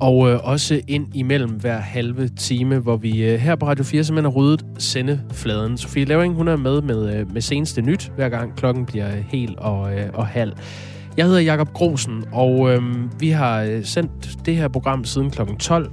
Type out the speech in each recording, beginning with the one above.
Og øh, også ind imellem hver halve time, hvor vi øh, her på Radio 4 simpelthen har ryddet sendefladen. Sofie Levering, hun er med med, øh, med seneste nyt, hver gang klokken bliver øh, hel og, øh, og halv. Jeg hedder Jakob Grosen, og øh, vi har øh, sendt det her program siden klokken 12.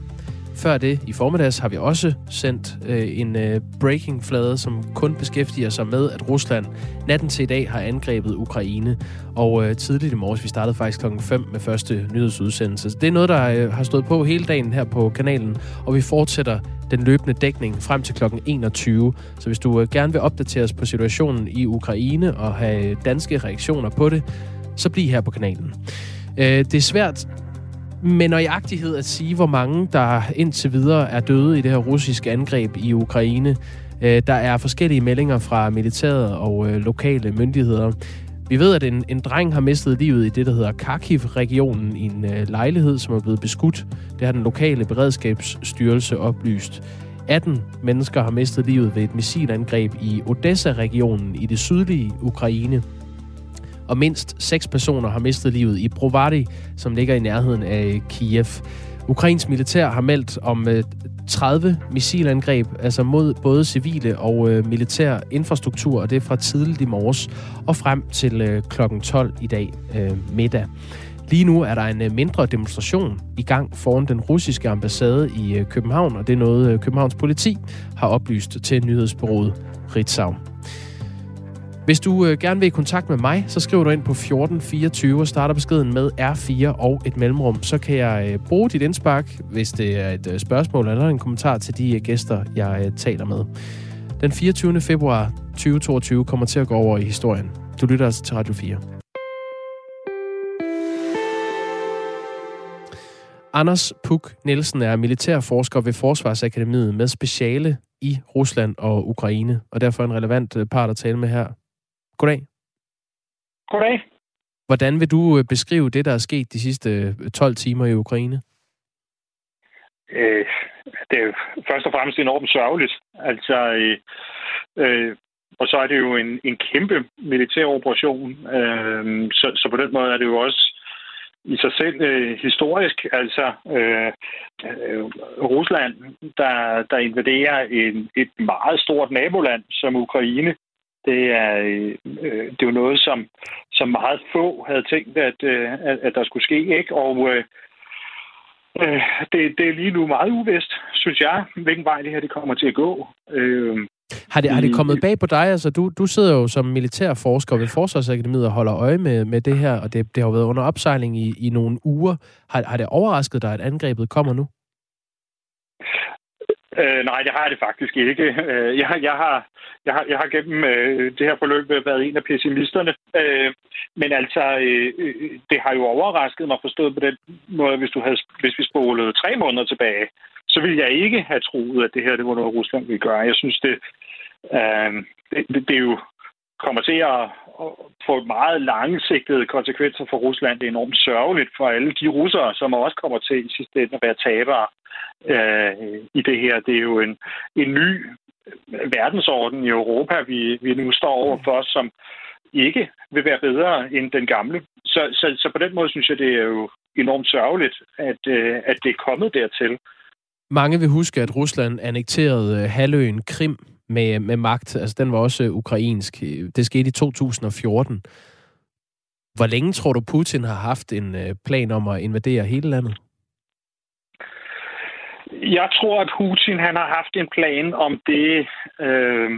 Før det, i formiddags, har vi også sendt øh, en øh, breaking-flade, som kun beskæftiger sig med, at Rusland natten til i dag har angrebet Ukraine. Og øh, tidligt i morges, vi startede faktisk klokken 5 med første nyhedsudsendelse. Det er noget, der øh, har stået på hele dagen her på kanalen, og vi fortsætter den løbende dækning frem til klokken 21. Så hvis du øh, gerne vil opdateres på situationen i Ukraine og have øh, danske reaktioner på det, så bliv her på kanalen. Øh, det er svært med nøjagtighed at sige, hvor mange der indtil videre er døde i det her russiske angreb i Ukraine. Øh, der er forskellige meldinger fra militæret og øh, lokale myndigheder. Vi ved, at en, en dreng har mistet livet i det, der hedder Kharkiv-regionen i en øh, lejlighed, som er blevet beskudt. Det har den lokale beredskabsstyrelse oplyst. 18 mennesker har mistet livet ved et missilangreb i Odessa-regionen i det sydlige Ukraine og mindst seks personer har mistet livet i Brovary, som ligger i nærheden af Kiev. Ukrains militær har meldt om øh, 30 missilangreb, altså mod både civile og øh, militær infrastruktur, og det er fra tidligt i morges og frem til øh, klokken 12 i dag øh, middag. Lige nu er der en øh, mindre demonstration i gang foran den russiske ambassade i København, og det er noget Københavns politi har oplyst til nyhedsbureauet Ritzau. Hvis du øh, gerne vil i kontakt med mig, så skriver du ind på 1424 og starter beskeden med R4 og et mellemrum. Så kan jeg øh, bruge dit indspark, hvis det er et øh, spørgsmål eller en kommentar til de øh, gæster, jeg øh, taler med. Den 24. februar 2022 kommer til at gå over i historien. Du lytter altså til Radio 4. Anders Puk Nielsen er militærforsker ved Forsvarsakademiet med speciale i Rusland og Ukraine, og derfor en relevant øh, part at tale med her. Goddag. Goddag. Hvordan vil du øh, beskrive det, der er sket de sidste 12 øh, timer i Ukraine? Øh, det er jo først og fremmest enormt sørgeligt. Altså, øh, øh, og så er det jo en, en kæmpe militær operation. Øh, så, så på den måde er det jo også i sig selv øh, historisk. Altså, øh, øh, Rusland, der, der invaderer en, et meget stort naboland som Ukraine, det er, øh, det er jo noget, som, som meget få havde tænkt, at, øh, at, at der skulle ske. ikke Og øh, øh, det, det er lige nu meget uvist, synes jeg, hvilken vej det her det kommer til at gå. Øh, har det, har det kommet bag på dig? Altså, du, du sidder jo som militærforsker ved Forsvarsakademiet og holder øje med, med det her, og det, det har jo været under opsejling i, i nogle uger. Har, har det overrasket dig, at angrebet kommer nu? Øh, nej, det har jeg det faktisk ikke. Øh, jeg, jeg, har, jeg, har, jeg har gennem øh, det her forløb været en af pessimisterne. Øh, men altså, øh, øh, det har jo overrasket mig forstået på den måde, hvis, du havde, hvis vi spolede tre måneder tilbage, så ville jeg ikke have troet, at det her det var noget, Rusland ville gøre. Jeg synes, det, øh, det, det, det er jo kommer til at, at få meget langsigtede konsekvenser for Rusland. Det er enormt sørgeligt for alle de russere, som også kommer til i sidste ende at være tabere øh, i det her. Det er jo en, en ny verdensorden i Europa, vi, vi nu står over for, som ikke vil være bedre end den gamle. Så, så, så på den måde synes jeg, det er jo enormt sørgeligt, at, øh, at det er kommet dertil. Mange vil huske, at Rusland annekterede øh, halvøen Krim med, med magt. Altså, den var også øh, ukrainsk. Det skete i 2014. Hvor længe tror du, Putin har haft en øh, plan om at invadere hele landet? Jeg tror, at Putin han har haft en plan om det øh,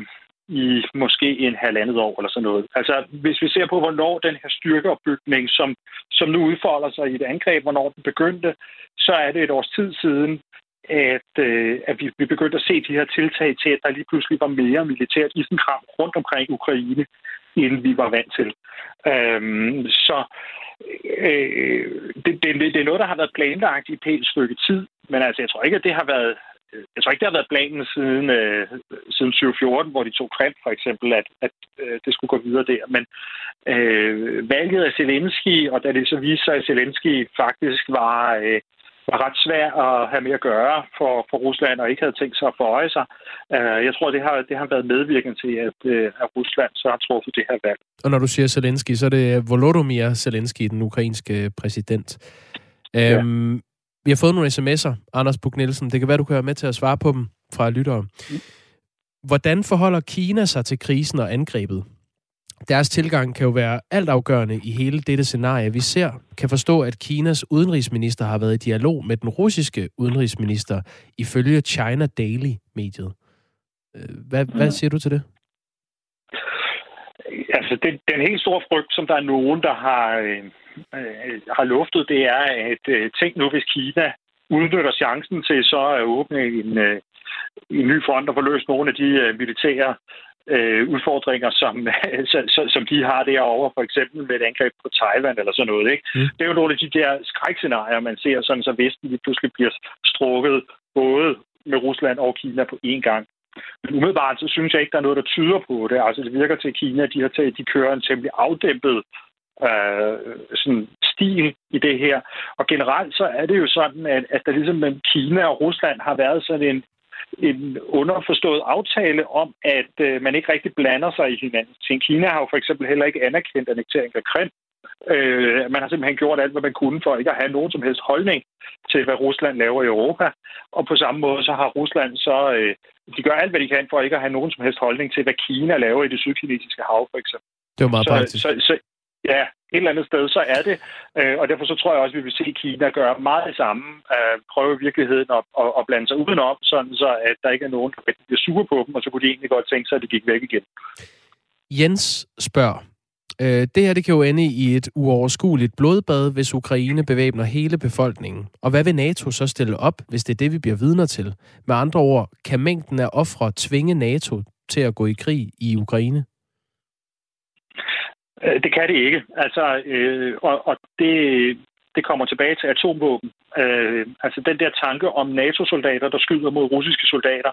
i måske en halvandet år eller sådan noget. Altså, hvis vi ser på, hvornår den her styrkeopbygning, som, som nu udfolder sig i et angreb, hvornår den begyndte, så er det et års tid siden, at, øh, at vi, vi begyndte at se de her tiltag til, at der lige pludselig var mere militært isenkram rundt omkring Ukraine, end vi var vant til. Øhm, så øh, det, det, det er noget, der har været planlagt i et pænt stykke tid, men altså, jeg tror ikke, at det har været jeg tror ikke, det har været planen siden, øh, siden 2014, hvor de tog Krim for eksempel, at, at øh, det skulle gå videre der. Men øh, valget af Zelensky, og da det så viste sig, at Zelensky faktisk var, øh, var ret svær at have med at gøre for, for Rusland, og ikke havde tænkt sig at forøje sig. Øh, jeg tror, det har, det har været medvirkende til, at, øh, at Rusland så har truffet det her valg. Og når du siger Zelensky, så er det Volodymyr Zelensky, den ukrainske præsident. Ja. Øhm, Vi har fået nogle sms'er, Anders Buk Nielsen. Det kan være, du kan være med til at svare på dem fra lyttere. Hvordan forholder Kina sig til krisen og angrebet? Deres tilgang kan jo være altafgørende i hele dette scenarie. Vi ser, kan forstå, at Kinas udenrigsminister har været i dialog med den russiske udenrigsminister ifølge China Daily-mediet. Øh, hvad, hvad mm. siger du til det? Altså, det, den helt store frygt, som der er nogen, der har, øh, øh, har luftet, det er, at øh, tænk nu, hvis Kina udnytter chancen til så at åbne en, øh, en ny front og få løst nogle af de øh, militære øh, udfordringer, som, så, som de har derovre, for eksempel med et angreb på Taiwan eller sådan noget. Ikke? Mm. Det er jo nogle af de der skrækscenarier, man ser, sådan så Vesten lige pludselig bliver strukket både med Rusland og Kina på én gang. Men umiddelbart så synes jeg ikke, der er noget, der tyder på det. Altså det virker til, at Kina de har taget, de kører en temmelig afdæmpet øh, sådan stil i det her. Og generelt så er det jo sådan, at, at der ligesom mellem Kina og Rusland har været sådan en, en underforstået aftale om, at øh, man ikke rigtig blander sig i hinanden. Kina har jo for eksempel heller ikke anerkendt annektering af Krim. Øh, man har simpelthen gjort alt, hvad man kunne for ikke at have nogen som helst holdning til, hvad Rusland laver i Europa. Og på samme måde så har Rusland så... Øh, de gør alt, hvad de kan for ikke at have nogen som helst holdning til, hvad Kina laver i det sydkinesiske hav, for eksempel. Det var meget så, praktisk. Så, så, ja, et eller andet sted, så er det. Øh, og derfor så tror jeg også, at vi vil se Kina gøre meget det samme. Øh, prøve i virkeligheden at, at, at blande sig udenom, sådan så at der ikke er nogen, der bliver sure på dem, og så kunne de egentlig godt tænke sig, at det gik væk igen. Jens spørger, øh, det her det kan jo ende i et uoverskueligt blodbad, hvis Ukraine bevæbner hele befolkningen. Og hvad vil NATO så stille op, hvis det er det, vi bliver vidner til? Med andre ord, kan mængden af ofre tvinge NATO til at gå i krig i Ukraine? Øh, det kan det ikke. Altså, øh, og, og det, det kommer tilbage til atomvåben. Øh, altså den der tanke om NATO-soldater, der skyder mod russiske soldater,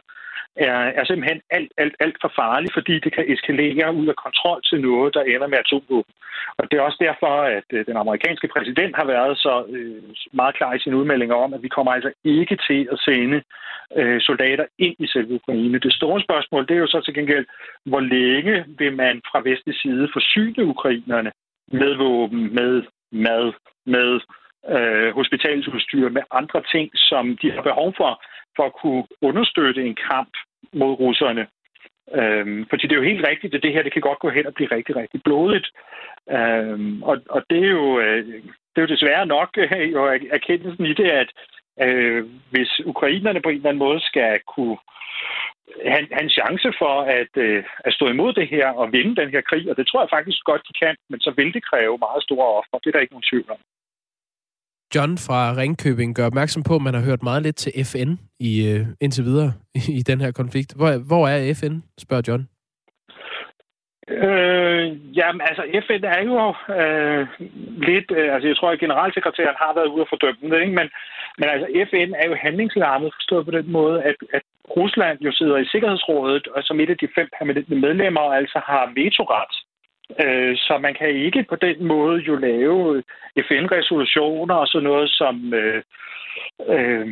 er, er simpelthen alt, alt, alt for farlig, fordi det kan eskalere ud af kontrol til noget, der ender med atomvåben. Og det er også derfor, at øh, den amerikanske præsident har været så øh, meget klar i sine udmeldinger om, at vi kommer altså ikke til at sende øh, soldater ind i selve Ukraine. Det store spørgsmål, det er jo så til gengæld, hvor længe vil man fra vestlig side forsyne ukrainerne med våben, med mad, med øh, hospitalsudstyr, med andre ting, som de har behov for, for at kunne understøtte en kamp mod russerne. Øhm, fordi det er jo helt rigtigt, at det her det kan godt gå hen og blive rigtig, rigtig blodigt. Øhm, og, og det er jo øh, det er jo desværre nok øh, jo erkendelsen i det, at øh, hvis ukrainerne på en eller anden måde skal kunne have, have en chance for at, øh, at stå imod det her og vinde den her krig, og det tror jeg faktisk godt, de kan, men så vil det kræve meget store offer. Det er der ikke nogen tvivl om. John fra Ringkøbing gør opmærksom på, at man har hørt meget lidt til FN i, uh, indtil videre i den her konflikt. Hvor, hvor er FN, spørger John. Øh, jamen, altså, FN er jo øh, lidt... Øh, altså, jeg tror, at generalsekretæren har været ude og fordømme det, ikke? Men, men altså, FN er jo handlingslarmet, forstået på den måde, at, at Rusland jo sidder i Sikkerhedsrådet, og som et af de fem permanente medlemmer, altså har vetoret. Øh, så man kan ikke på den måde jo lave FN-resolutioner og sådan noget, som, øh, øh,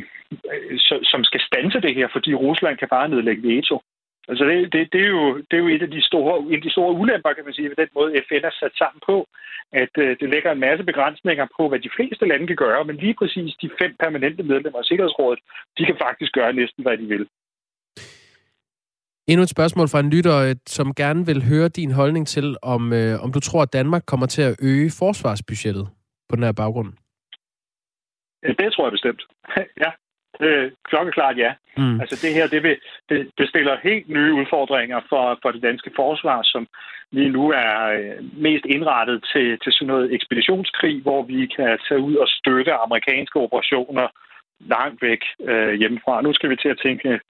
som skal stanse det her, fordi Rusland kan bare nedlægge veto. Altså det, det, det, er jo, det er jo et af de store, en af de store ulemper, kan man sige, ved den måde FN er sat sammen på, at øh, det lægger en masse begrænsninger på, hvad de fleste lande kan gøre, men lige præcis de fem permanente medlemmer af Sikkerhedsrådet, de kan faktisk gøre næsten, hvad de vil. Endnu et spørgsmål fra en lytter, øh, som gerne vil høre din holdning til, om, øh, om du tror, at Danmark kommer til at øge forsvarsbudgettet på den her baggrund. Det tror jeg bestemt. ja, øh, klokkeklart ja. Mm. Altså det her, det, vil, det, det stiller helt nye udfordringer for, for det danske forsvar, som lige nu er øh, mest indrettet til, til sådan noget ekspeditionskrig, hvor vi kan tage ud og støtte amerikanske operationer langt væk øh, hjemmefra. Nu skal vi til at tænke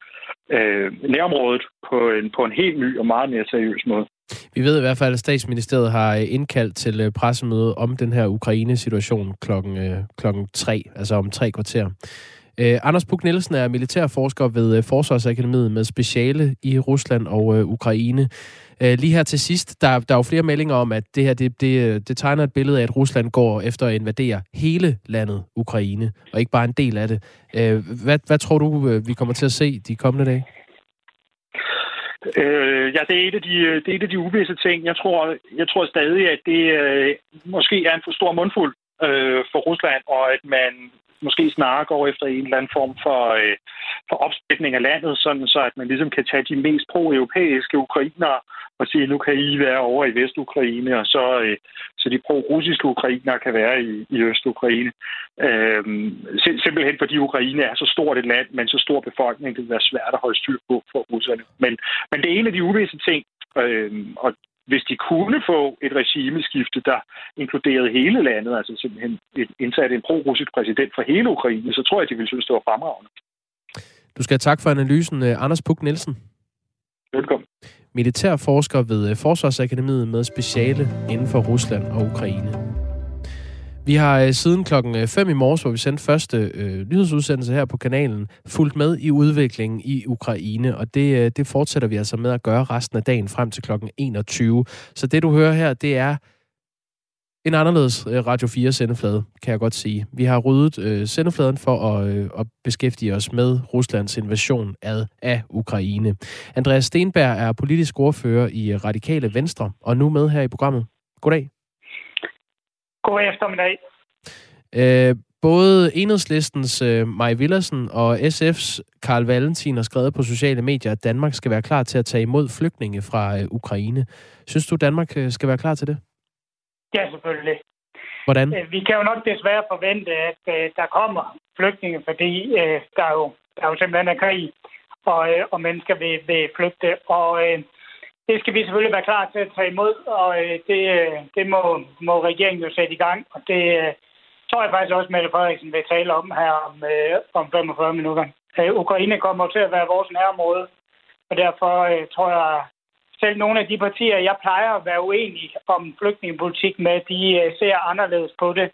øh, nærområdet på en, på en helt ny og meget mere seriøs måde. Vi ved i hvert fald, at statsministeriet har indkaldt til øh, pressemøde om den her Ukraine-situation klokken, øh, klokken tre, altså om tre kvarter. Øh, Anders Puk Nielsen er militærforsker ved øh, Forsvarsakademiet med speciale i Rusland og øh, Ukraine. Øh, lige her til sidst, der, der er jo flere meldinger om, at det her det, det, det tegner et billede af, at Rusland går efter at invadere hele landet Ukraine, og ikke bare en del af det. Øh, hvad, hvad tror du, øh, vi kommer til at se de kommende dage? Øh, ja, det er, et af de, det er et af de uvisse ting. Jeg tror, jeg tror stadig, at det øh, måske er en for stor mundfuld øh, for Rusland, og at man måske snarere går efter en eller anden form for, øh, for opsplitning af landet, sådan så at man ligesom kan tage de mest pro-europæiske ukrainere og sige, nu kan I være over i Vestukraine, og så, øh, så de pro-russiske ukrainere kan være i, i Østukraine. Øh, simpelthen fordi Ukraine er så stort et land, men så stor befolkning, det vil være svært at holde styr på for russerne. Men, men det er en af de uvisse ting, øh, og hvis de kunne få et regimeskifte, der inkluderede hele landet, altså simpelthen indsat en pro-russisk præsident for hele Ukraine, så tror jeg, de ville synes, det var fremragende. Du skal have tak for analysen, øh, Anders Puk Nielsen. Velkommen. Militærforsker ved øh, Forsvarsakademiet med speciale inden for Rusland og Ukraine. Vi har øh, siden klokken øh, 5 i morges, hvor vi sendte første øh, nyhedsudsendelse her på kanalen, fulgt med i udviklingen i Ukraine, og det, øh, det fortsætter vi altså med at gøre resten af dagen frem til klokken 21. Så det, du hører her, det er en anderledes øh, Radio 4 sendeflade, kan jeg godt sige. Vi har ryddet øh, sendefladen for at, øh, at beskæftige os med Ruslands invasion ad, af Ukraine. Andreas Stenberg er politisk ordfører i øh, Radikale Venstre, og nu med her i programmet. Goddag. God eftermiddag. Øh, både enhedslistens øh, Maj Villersen og SF's Karl Valentin har skrevet på sociale medier, at Danmark skal være klar til at tage imod flygtninge fra øh, Ukraine. Synes du, Danmark øh, skal være klar til det? Ja, selvfølgelig. Hvordan? Øh, vi kan jo nok desværre forvente, at øh, der kommer flygtninge, fordi øh, der, er jo, der er jo simpelthen er krig, og, øh, og mennesker vil, vil flygte. Og øh, det skal vi selvfølgelig være klar til at tage imod, og øh, det, øh, det må, må regeringen jo sætte i gang. Og det øh, tror jeg faktisk også, Mette Frederiksen vil tale om her om, om 45 minutter. Ukraine kommer til at være vores nærområde, og derfor tror jeg, selv nogle af de partier, jeg plejer at være uenig om flygtningepolitik med, de ser anderledes på det,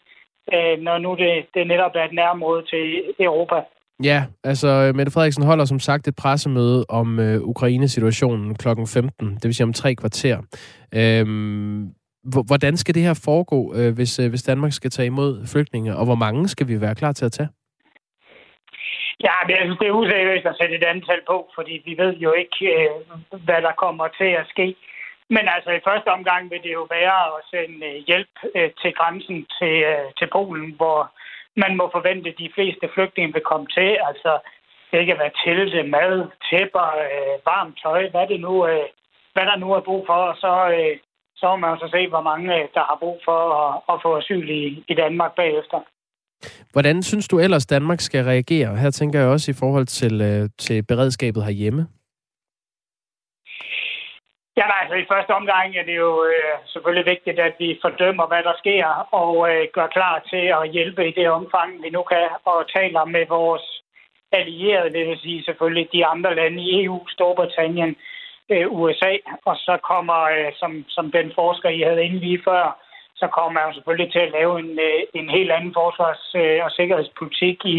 når nu det, det netop er et nærområde til Europa. Ja, altså øh, Mette Frederiksen holder som sagt et pressemøde om øh, Ukraine-situationen kl. 15, det vil sige om tre kvarter. Øhm, hvordan skal det her foregå, øh, hvis, øh, hvis Danmark skal tage imod flygtninge, og hvor mange skal vi være klar til at tage? Ja, men jeg synes, det er useriøst at sætte et antal på, fordi vi ved jo ikke, øh, hvad der kommer til at ske. Men altså i første omgang vil det jo være at sende øh, hjælp øh, til grænsen til, øh, til Polen, hvor man må forvente, at de fleste flygtninge vil komme til. Altså, det kan være telte, mad, tæpper, øh, varmt tøj, hvad, det nu, øh, hvad der nu er brug for. Og så, øh, så må man så se, hvor mange øh, der har brug for at, at få asyl i, i Danmark bagefter. Hvordan synes du ellers, Danmark skal reagere? Her tænker jeg også i forhold til, øh, til beredskabet herhjemme. Ja, nej, altså i første omgang er det jo øh, selvfølgelig vigtigt, at vi fordømmer, hvad der sker, og øh, gør klar til at hjælpe i det omfang, vi nu kan, og taler med vores allierede, det vil sige selvfølgelig de andre lande i EU, Storbritannien, øh, USA, og så kommer, øh, som, som den forsker, I havde inde lige før, så kommer man jo selvfølgelig til at lave en, øh, en helt anden forsvars- øh, og sikkerhedspolitik i,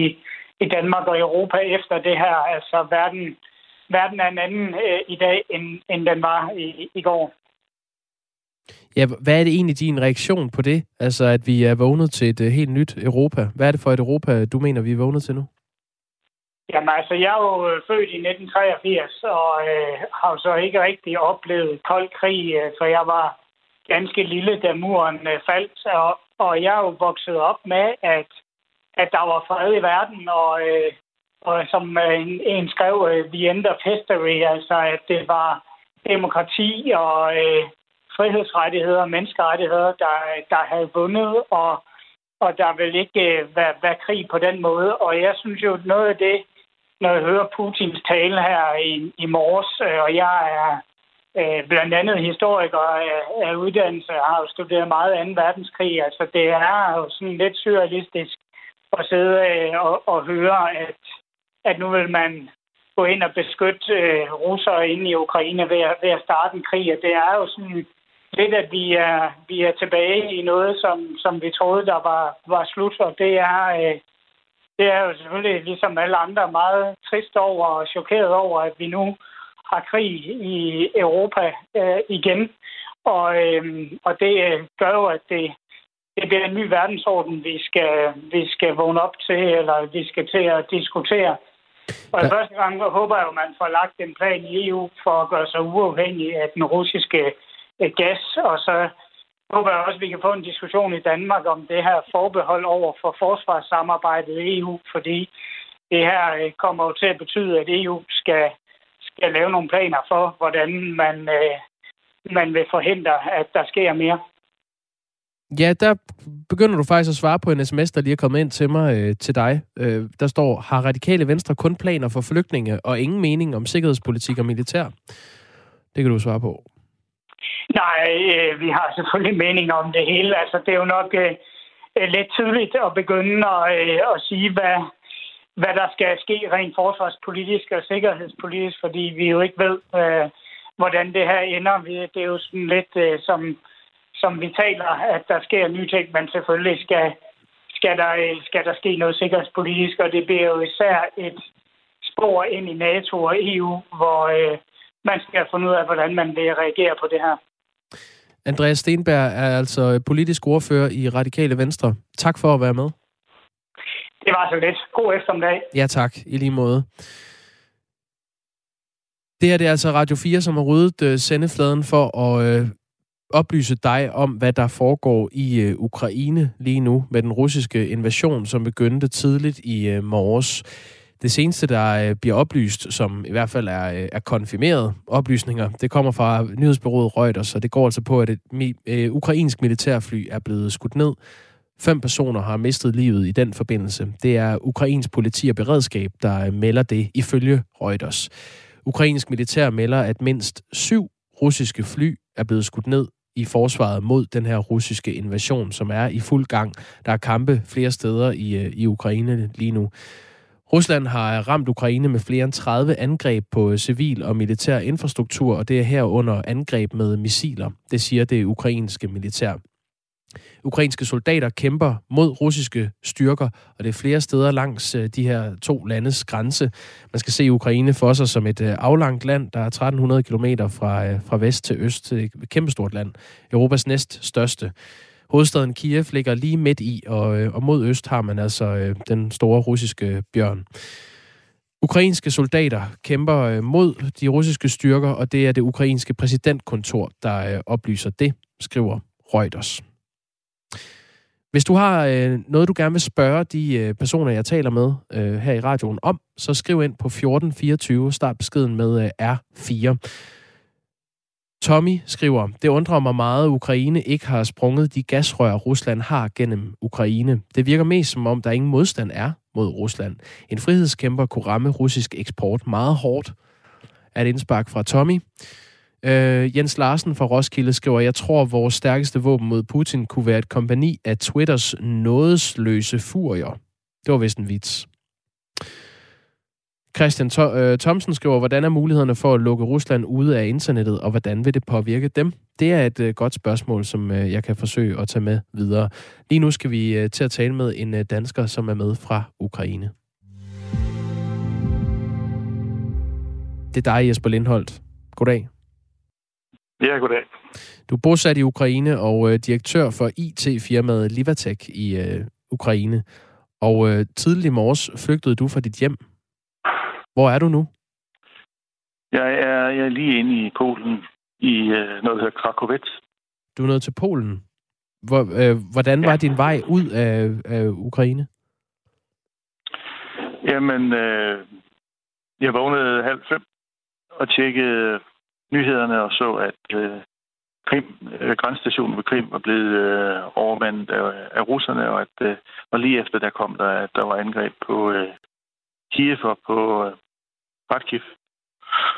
i Danmark og Europa efter det her. Altså verden verden er en anden øh, i dag, end, end den var i, i går. Ja, hvad er det egentlig din reaktion på det? Altså, at vi er vågnet til et uh, helt nyt Europa. Hvad er det for et Europa, du mener, vi er vågnet til nu? Jamen altså, jeg er jo øh, født i 1983, og øh, har jo så ikke rigtig oplevet kold krig, øh, for jeg var ganske lille, da muren øh, faldt. Og, og jeg er jo vokset op med, at, at der var fred i verden, og øh, og som øh, en, en skrev, øh, The End of History, altså at det var demokrati og øh, frihedsrettigheder og menneskerettigheder, der, der havde vundet, og, og der vil ikke øh, være, være krig på den måde. Og jeg synes jo, noget af det, når jeg hører Putins tale her i, i morges, øh, og jeg er øh, blandt andet historiker øh, af uddannelse, har jo studeret meget 2. verdenskrig, altså det er jo sådan lidt surrealistisk at sidde øh, og, og høre, at at nu vil man gå ind og beskytte øh, russere inde i Ukraine ved at, ved at starte en krig. Og det er jo sådan lidt, at vi er, vi er tilbage i noget, som, som vi troede, der var, var slut. Og det er, øh, det er jo selvfølgelig ligesom alle andre meget trist over og chokeret over, at vi nu har krig i Europa øh, igen. Og, øh, og det øh, gør jo, at det, det bliver en ny verdensorden, vi skal, vi skal vågne op til, eller vi skal til at diskutere. Og ja. første gang håber jeg, at man får lagt en plan i EU for at gøre sig uafhængig af den russiske øh, gas, og så håber jeg også, at vi kan få en diskussion i Danmark om det her forbehold over for forsvarssamarbejdet i EU, fordi det her øh, kommer jo til at betyde, at EU skal, skal lave nogle planer for, hvordan man, øh, man vil forhindre, at der sker mere. Ja, der begynder du faktisk at svare på en sms, der lige er kommet ind til mig, øh, til dig. Øh, der står, har radikale venstre kun planer for flygtninge og ingen mening om sikkerhedspolitik og militær? Det kan du svare på. Nej, øh, vi har selvfølgelig mening om det hele. Altså, det er jo nok øh, lidt tydeligt at begynde at, øh, at sige, hvad, hvad der skal ske rent forsvarspolitisk og sikkerhedspolitisk, fordi vi jo ikke ved, øh, hvordan det her ender. Det er jo sådan lidt øh, som som vi taler, at der sker nye ting, men selvfølgelig skal, skal, der, skal der ske noget sikkerhedspolitisk, og det bliver jo især et spor ind i NATO og EU, hvor øh, man skal finde ud af, hvordan man vil reagere på det her. Andreas Stenberg er altså politisk ordfører i Radikale Venstre. Tak for at være med. Det var så lidt. God eftermiddag. Ja tak, i lige måde. Det her det er altså Radio 4, som har ryddet uh, sendefladen for at uh, oplyse dig om, hvad der foregår i øh, Ukraine lige nu med den russiske invasion, som begyndte tidligt i øh, morges. Det seneste, der øh, bliver oplyst, som i hvert fald er, øh, er konfirmeret oplysninger, det kommer fra nyhedsbyrået Reuters, og det går altså på, at et øh, ukrainsk militærfly er blevet skudt ned. Fem personer har mistet livet i den forbindelse. Det er ukrainsk politi og beredskab, der øh, melder det ifølge Reuters. Ukrainsk militær melder, at mindst syv russiske fly er blevet skudt ned i forsvaret mod den her russiske invasion, som er i fuld gang. Der er kampe flere steder i, øh, i Ukraine lige nu. Rusland har ramt Ukraine med flere end 30 angreb på øh, civil og militær infrastruktur, og det er herunder angreb med missiler. Det siger det ukrainske militær. Ukrainske soldater kæmper mod russiske styrker, og det er flere steder langs øh, de her to landes grænse. Man skal se Ukraine for sig som et øh, aflangt land, der er 1300 km fra, øh, fra vest til øst. Et kæmpestort land. Europas næst største. Hovedstaden Kiev ligger lige midt i, og, og mod øst har man altså den store russiske bjørn. Ukrainske soldater kæmper mod de russiske styrker, og det er det ukrainske præsidentkontor, der oplyser det, skriver Reuters. Hvis du har øh, noget, du gerne vil spørge de øh, personer, jeg taler med øh, her i radioen om, så skriv ind på 1424, start beskeden med øh, R4. Tommy skriver, det undrer mig meget, at Ukraine ikke har sprunget de gasrør, Rusland har gennem Ukraine. Det virker mest som om, der ingen modstand er mod Rusland. En frihedskæmper kunne ramme russisk eksport meget hårdt. Er et indspark fra Tommy. Øh, Jens Larsen fra Roskilde skriver, jeg tror, vores stærkeste våben mod Putin kunne være et kompani af Twitters nådesløse furier. Det var vist en vits. Christian Th- øh, Thomsen skriver, hvordan er mulighederne for at lukke Rusland ude af internettet, og hvordan vil det påvirke dem? Det er et øh, godt spørgsmål, som øh, jeg kan forsøge at tage med videre. Lige nu skal vi øh, til at tale med en øh, dansker, som er med fra Ukraine. Det er dig, Jesper Lindholt. Goddag. Ja, goddag. Du er bosat i Ukraine og øh, direktør for IT-firmaet Livatek i øh, Ukraine. Og øh, tidlig i morges flygtede du fra dit hjem. Hvor er du nu? Jeg er, jeg er lige inde i Polen, i øh, noget, der hedder Krakowec. Du er nået til Polen. Hvor, øh, hvordan var ja. din vej ud af, af Ukraine? Jamen, øh, jeg vågnede halv fem og tjekkede nyhederne og så, at øh, Krim, øh, grænsestationen ved Krim var blevet øh, overmandet af, af russerne, og, at, øh, og lige efter der kom der, at der var angreb på øh, Kiev og på øh, Kharkiv.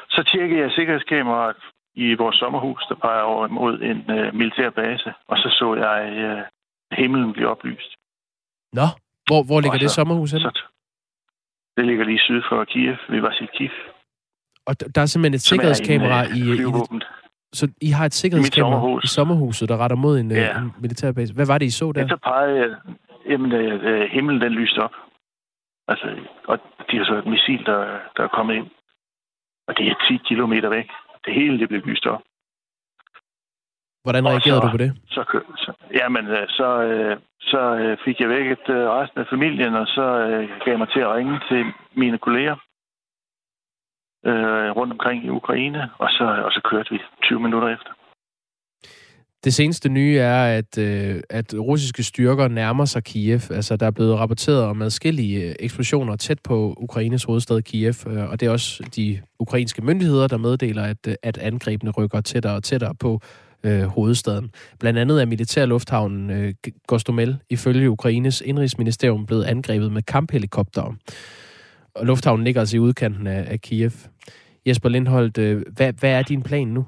Så tjekkede jeg sikkerhedskameraet i vores sommerhus, der peger over mod en øh, militær base, og så så jeg øh, himlen blive oplyst. Nå, hvor, hvor ligger så, det sommerhus hen? Så, det ligger lige syd for Kiev, ved Vasilkiv. Og der er simpelthen et sikkerhedskamera i, i, i... Så I har et sikkerhedskamera sommerhus. i sommerhuset, der retter mod en, øh, ja. en militærbase. Hvad var det, I så der? Ja, så pegede jeg... Jamen, øh, himlen den lyste op. Altså, og de har så et missil, der, der er kommet ind. Og det er 10 kilometer væk. Det hele det blev lyst op. Hvordan reagerede så, du på det? Så, så, jamen, øh, så, så fik jeg væk et, resten af familien, og så gav jeg mig til at ringe til mine kolleger øh, rundt omkring i Ukraine, og så, og så kørte vi 20 minutter efter. Det seneste nye er, at, øh, at russiske styrker nærmer sig Kiev. Altså, der er blevet rapporteret om adskillige øh, eksplosioner tæt på Ukraines hovedstad Kiev, øh, og det er også de ukrainske myndigheder, der meddeler, at, øh, at angrebene rykker tættere og tættere på øh, hovedstaden. Blandt andet er militærlufthavnen øh, Gostomel ifølge Ukraines indrigsministerium blevet angrebet med kamphelikoptere. Og lufthavnen ligger altså i udkanten af, af Kiev. Jesper Lindholdt, øh, hvad, hvad er din plan nu?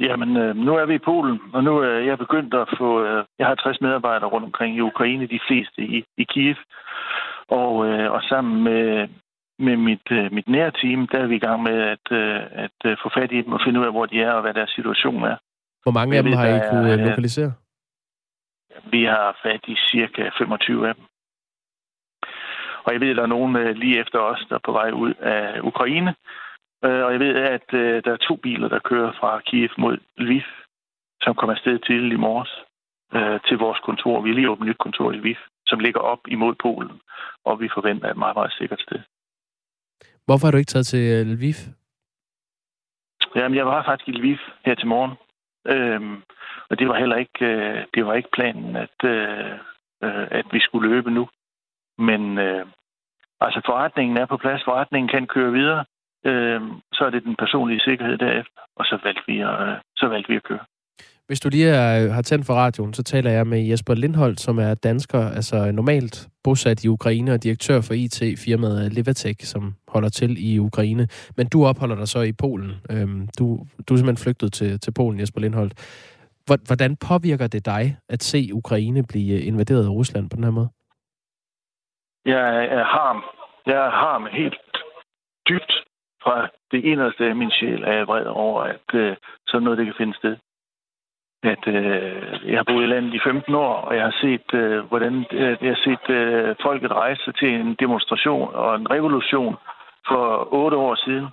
Jamen, øh, nu er vi i Polen, og nu er jeg begyndt at få... Øh, jeg har 60 medarbejdere rundt omkring i Ukraine, de fleste i, i Kiev. Og, øh, og sammen med, med mit, øh, mit nære team, der er vi i gang med at, øh, at øh, få fat i dem og finde ud af, hvor de er og hvad deres situation er. Hvor mange af dem har I kunne er, lokalisere? Vi har fat i cirka 25 af dem. Og jeg ved, at der er nogen lige efter os, der er på vej ud af Ukraine. Og jeg ved, at der er to biler, der kører fra Kiev mod Lviv, som kommer afsted til i morges til vores kontor. Vi har lige åbnet et nyt kontor i Lviv, som ligger op imod Polen, og vi forventer et meget, meget sikkert sted. Hvorfor har du ikke taget til øh, Lviv? Jamen, jeg var faktisk i Lviv her til morgen. Øhm, og det var heller ikke, øh, det var ikke planen, at, øh, øh, at vi skulle løbe nu. Men øh, altså forretningen er på plads, forretningen kan køre videre. Øh, så er det den personlige sikkerhed derefter, og så valgte vi at, øh, så valgte vi at køre. Hvis du lige er, øh, har tændt for radioen, så taler jeg med Jesper Lindholt, som er dansker, altså normalt bosat i Ukraine og direktør for IT-firmaet Levatech, som holder til i Ukraine. Men du opholder dig så i Polen. Øhm, du, du er simpelthen flygtet til, til Polen, Jesper Lindholt. Hvordan påvirker det dig at se Ukraine blive invaderet af Rusland på den her måde? Jeg er harm. Jeg er harm helt dybt fra det inderste af min sjæl er jeg vred over, at øh, sådan noget det kan finde sted at øh, jeg har boet i landet i 15 år, og jeg har set, øh, hvordan øh, jeg har set øh, folket rejse til en demonstration og en revolution for otte år siden,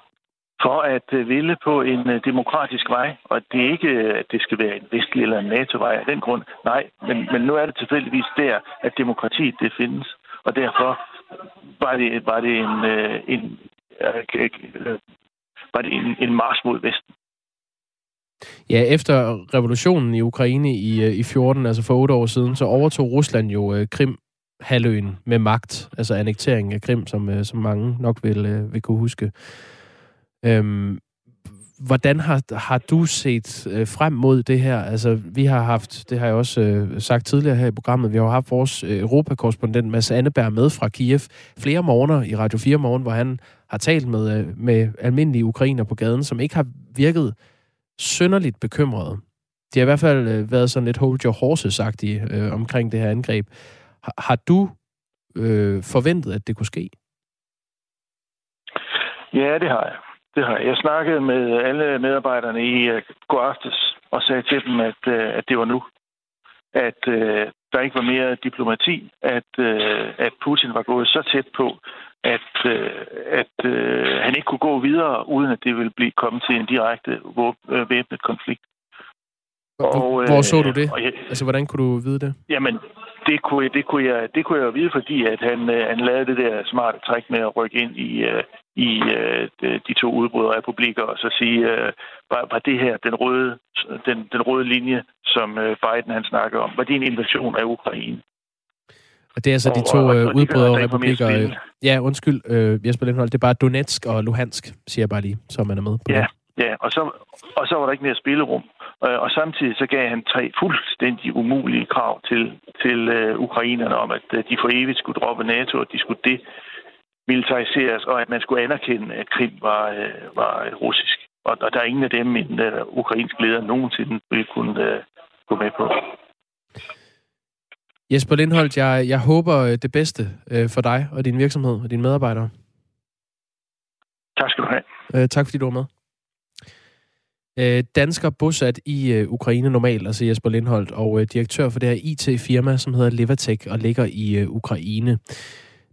for at øh, ville på en øh, demokratisk vej, og det er ikke, øh, at det skal være en vestlig eller en NATO-vej af den grund. Nej, men, men nu er det tilfældigvis der, at demokratiet det findes, og derfor var det, var det en, øh, en øh, var det en, en march mod Vesten. Ja, efter revolutionen i Ukraine i, øh, i 14, altså for otte år siden, så overtog Rusland jo øh, Krim halvøen med magt, altså annekteringen af Krim, som, øh, som mange nok vil, øh, vil kunne huske. Øhm, hvordan har, har du set øh, frem mod det her? Altså, vi har haft, det har jeg også øh, sagt tidligere her i programmet, vi har haft vores øh, europakorrespondent Mads Anneberg med fra Kiev flere morgener i Radio 4 morgen, hvor han har talt med, øh, med almindelige ukrainer på gaden, som ikke har virket sønderligt bekymrede. De har i hvert fald øh, været sådan lidt hold your horses-agtige øh, omkring det her angreb. Har, har du øh, forventet, at det kunne ske? Ja, det har jeg. Det har jeg. Jeg snakkede med alle medarbejderne i øh, uh, går aftes og sagde til dem, at, uh, at det var nu. At uh, der ikke var mere diplomati, at, uh, at Putin var gået så tæt på, at, øh, at han ikke kunne gå videre, uden at det ville blive kommet til en direkte væbnet konflikt. Og, Hvor så du det? Jeg, altså, hvordan kunne du vide det? Jamen, det kunne, det kunne, jeg, det kunne jeg vide, fordi at han, øh, han lavede det der smarte træk med at rykke ind i, øh, i de to udbryderrepublikker og så sige, var, var det her den røde, den, den røde linje, som Biden han snakker om, var det en invasion af Ukraine? Og det er altså og, de to og, og, udbryderrepublikker. Øh, ja, undskyld, øh, Jesper Lindholm, det er bare Donetsk og Luhansk, siger jeg bare lige, så man er med på ja, det. Ja, og så, og så var der ikke mere spillerum. Øh, og samtidig så gav han tre fuldstændig umulige krav til, til uh, ukrainerne om, at uh, de for evigt skulle droppe NATO, og de skulle det militariseres, og at man skulle anerkende, at Krim var, uh, var russisk. Og, og der er ingen af dem, en uh, ukrainsk leder nogensinde ville kunne uh, gå med på. Jesper Lindholdt, jeg, jeg håber øh, det bedste øh, for dig og din virksomhed og dine medarbejdere. Tak skal du have. Øh, tak fordi du var med. Øh, dansker bosat i øh, Ukraine normalt, altså Jesper Lindholt, og øh, direktør for det her IT-firma, som hedder Levatech og ligger i øh, Ukraine.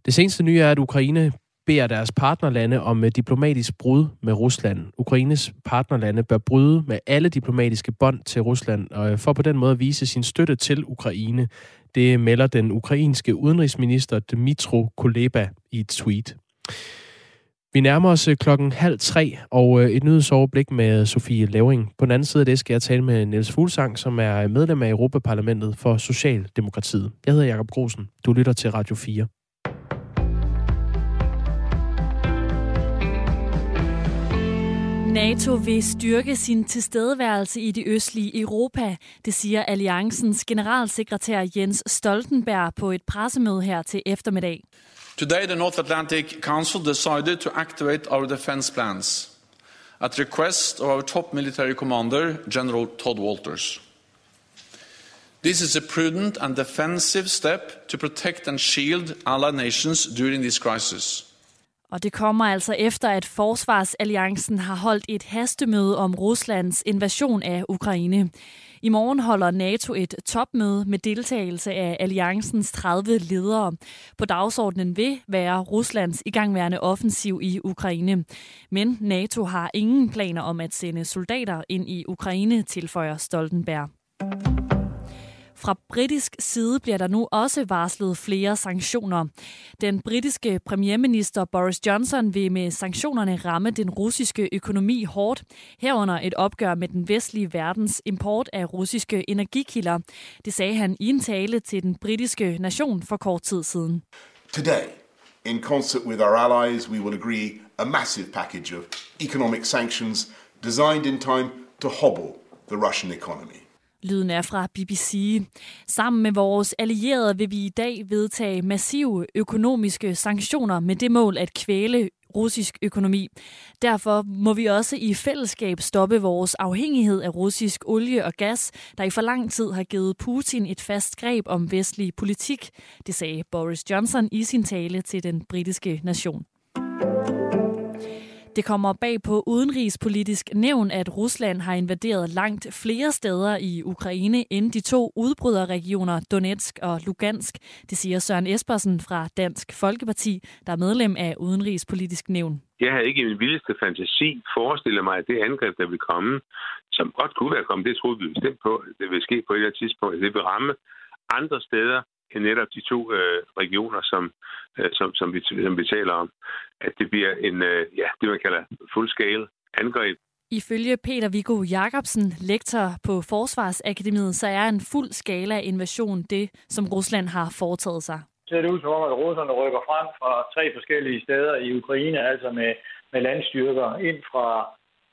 Det seneste nye er, at Ukraine beder deres partnerlande om øh, diplomatisk brud med Rusland. Ukraines partnerlande bør bryde med alle diplomatiske bånd til Rusland, og øh, for på den måde at vise sin støtte til Ukraine. Det melder den ukrainske udenrigsminister Dmitro Kuleba i et tweet. Vi nærmer os øh, klokken halv tre, og øh, et nyhedsoverblik med Sofie Levering. På den anden side af det skal jeg tale med Niels Fuglsang, som er medlem af Europaparlamentet for Socialdemokratiet. Jeg hedder Jakob Grosen. Du lytter til Radio 4. NATO vil styrke sin tilstedeværelse i det østlige Europa, det siger alliancens generalsekretær Jens Stoltenberg på et pressemøde her til eftermiddag. Today, the North Atlantic Council decided to activate our defense plans at request of our top military commander, General Todd Walters. This is a prudent and defensive step to protect and shield allied nations during this crisis. Og det kommer altså efter, at Forsvarsalliancen har holdt et hastemøde om Ruslands invasion af Ukraine. I morgen holder NATO et topmøde med deltagelse af alliancens 30 ledere. På dagsordenen vil være Ruslands igangværende offensiv i Ukraine. Men NATO har ingen planer om at sende soldater ind i Ukraine, tilføjer Stoltenberg. Fra britisk side bliver der nu også varslet flere sanktioner. Den britiske premierminister Boris Johnson vil med sanktionerne ramme den russiske økonomi hårdt, herunder et opgør med den vestlige verdens import af russiske energikilder. Det sagde han i en tale til den britiske nation for kort tid siden. Today, in concert with our allies, we will agree a massive package of economic sanctions designed in time to hobble the Russian economy. Lyden er fra BBC. Sammen med vores allierede vil vi i dag vedtage massive økonomiske sanktioner med det mål at kvæle russisk økonomi. Derfor må vi også i fællesskab stoppe vores afhængighed af russisk olie og gas, der i for lang tid har givet Putin et fast greb om vestlig politik, det sagde Boris Johnson i sin tale til den britiske nation. Det kommer bag på udenrigspolitisk nævn, at Rusland har invaderet langt flere steder i Ukraine end de to udbryderregioner Donetsk og Lugansk. Det siger Søren Espersen fra Dansk Folkeparti, der er medlem af udenrigspolitisk nævn. Jeg havde ikke i min vildeste fantasi forestillet mig, at det angreb, der vil komme, som godt kunne være kommet, det troede vi bestemt på, at det vil ske på et eller andet tidspunkt, det vil ramme andre steder netop de to øh, regioner, som, øh, som, som, vi, som vi taler om. At det bliver en, øh, ja, det man kalder fuldskale angreb. Ifølge Peter Viggo Jacobsen, lektor på Forsvarsakademiet, så er en fuld skala invasion det, som Rusland har foretaget sig. Ser det ud som om, at russerne rykker frem fra tre forskellige steder i Ukraine, altså med, med landstyrker ind fra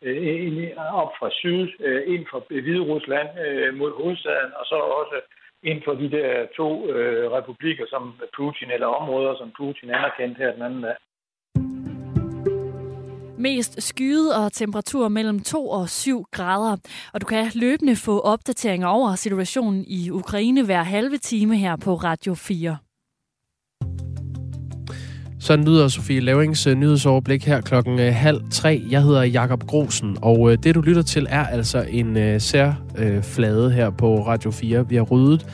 øh, op fra syd, øh, ind fra Hvide Rusland øh, mod hovedstaden, og så også inden for de der to øh, republikker, som Putin, eller områder, som Putin anerkendte her den anden dag. Mest skyet og temperatur mellem 2 og 7 grader. Og du kan løbende få opdateringer over situationen i Ukraine hver halve time her på Radio 4. Så lyder Sofie Lavings øh, nyhedsoverblik her klokken uh, halv tre. Jeg hedder Jakob Grosen, og øh, det du lytter til er altså en sær særflade her på Radio 4. Vi har ryddet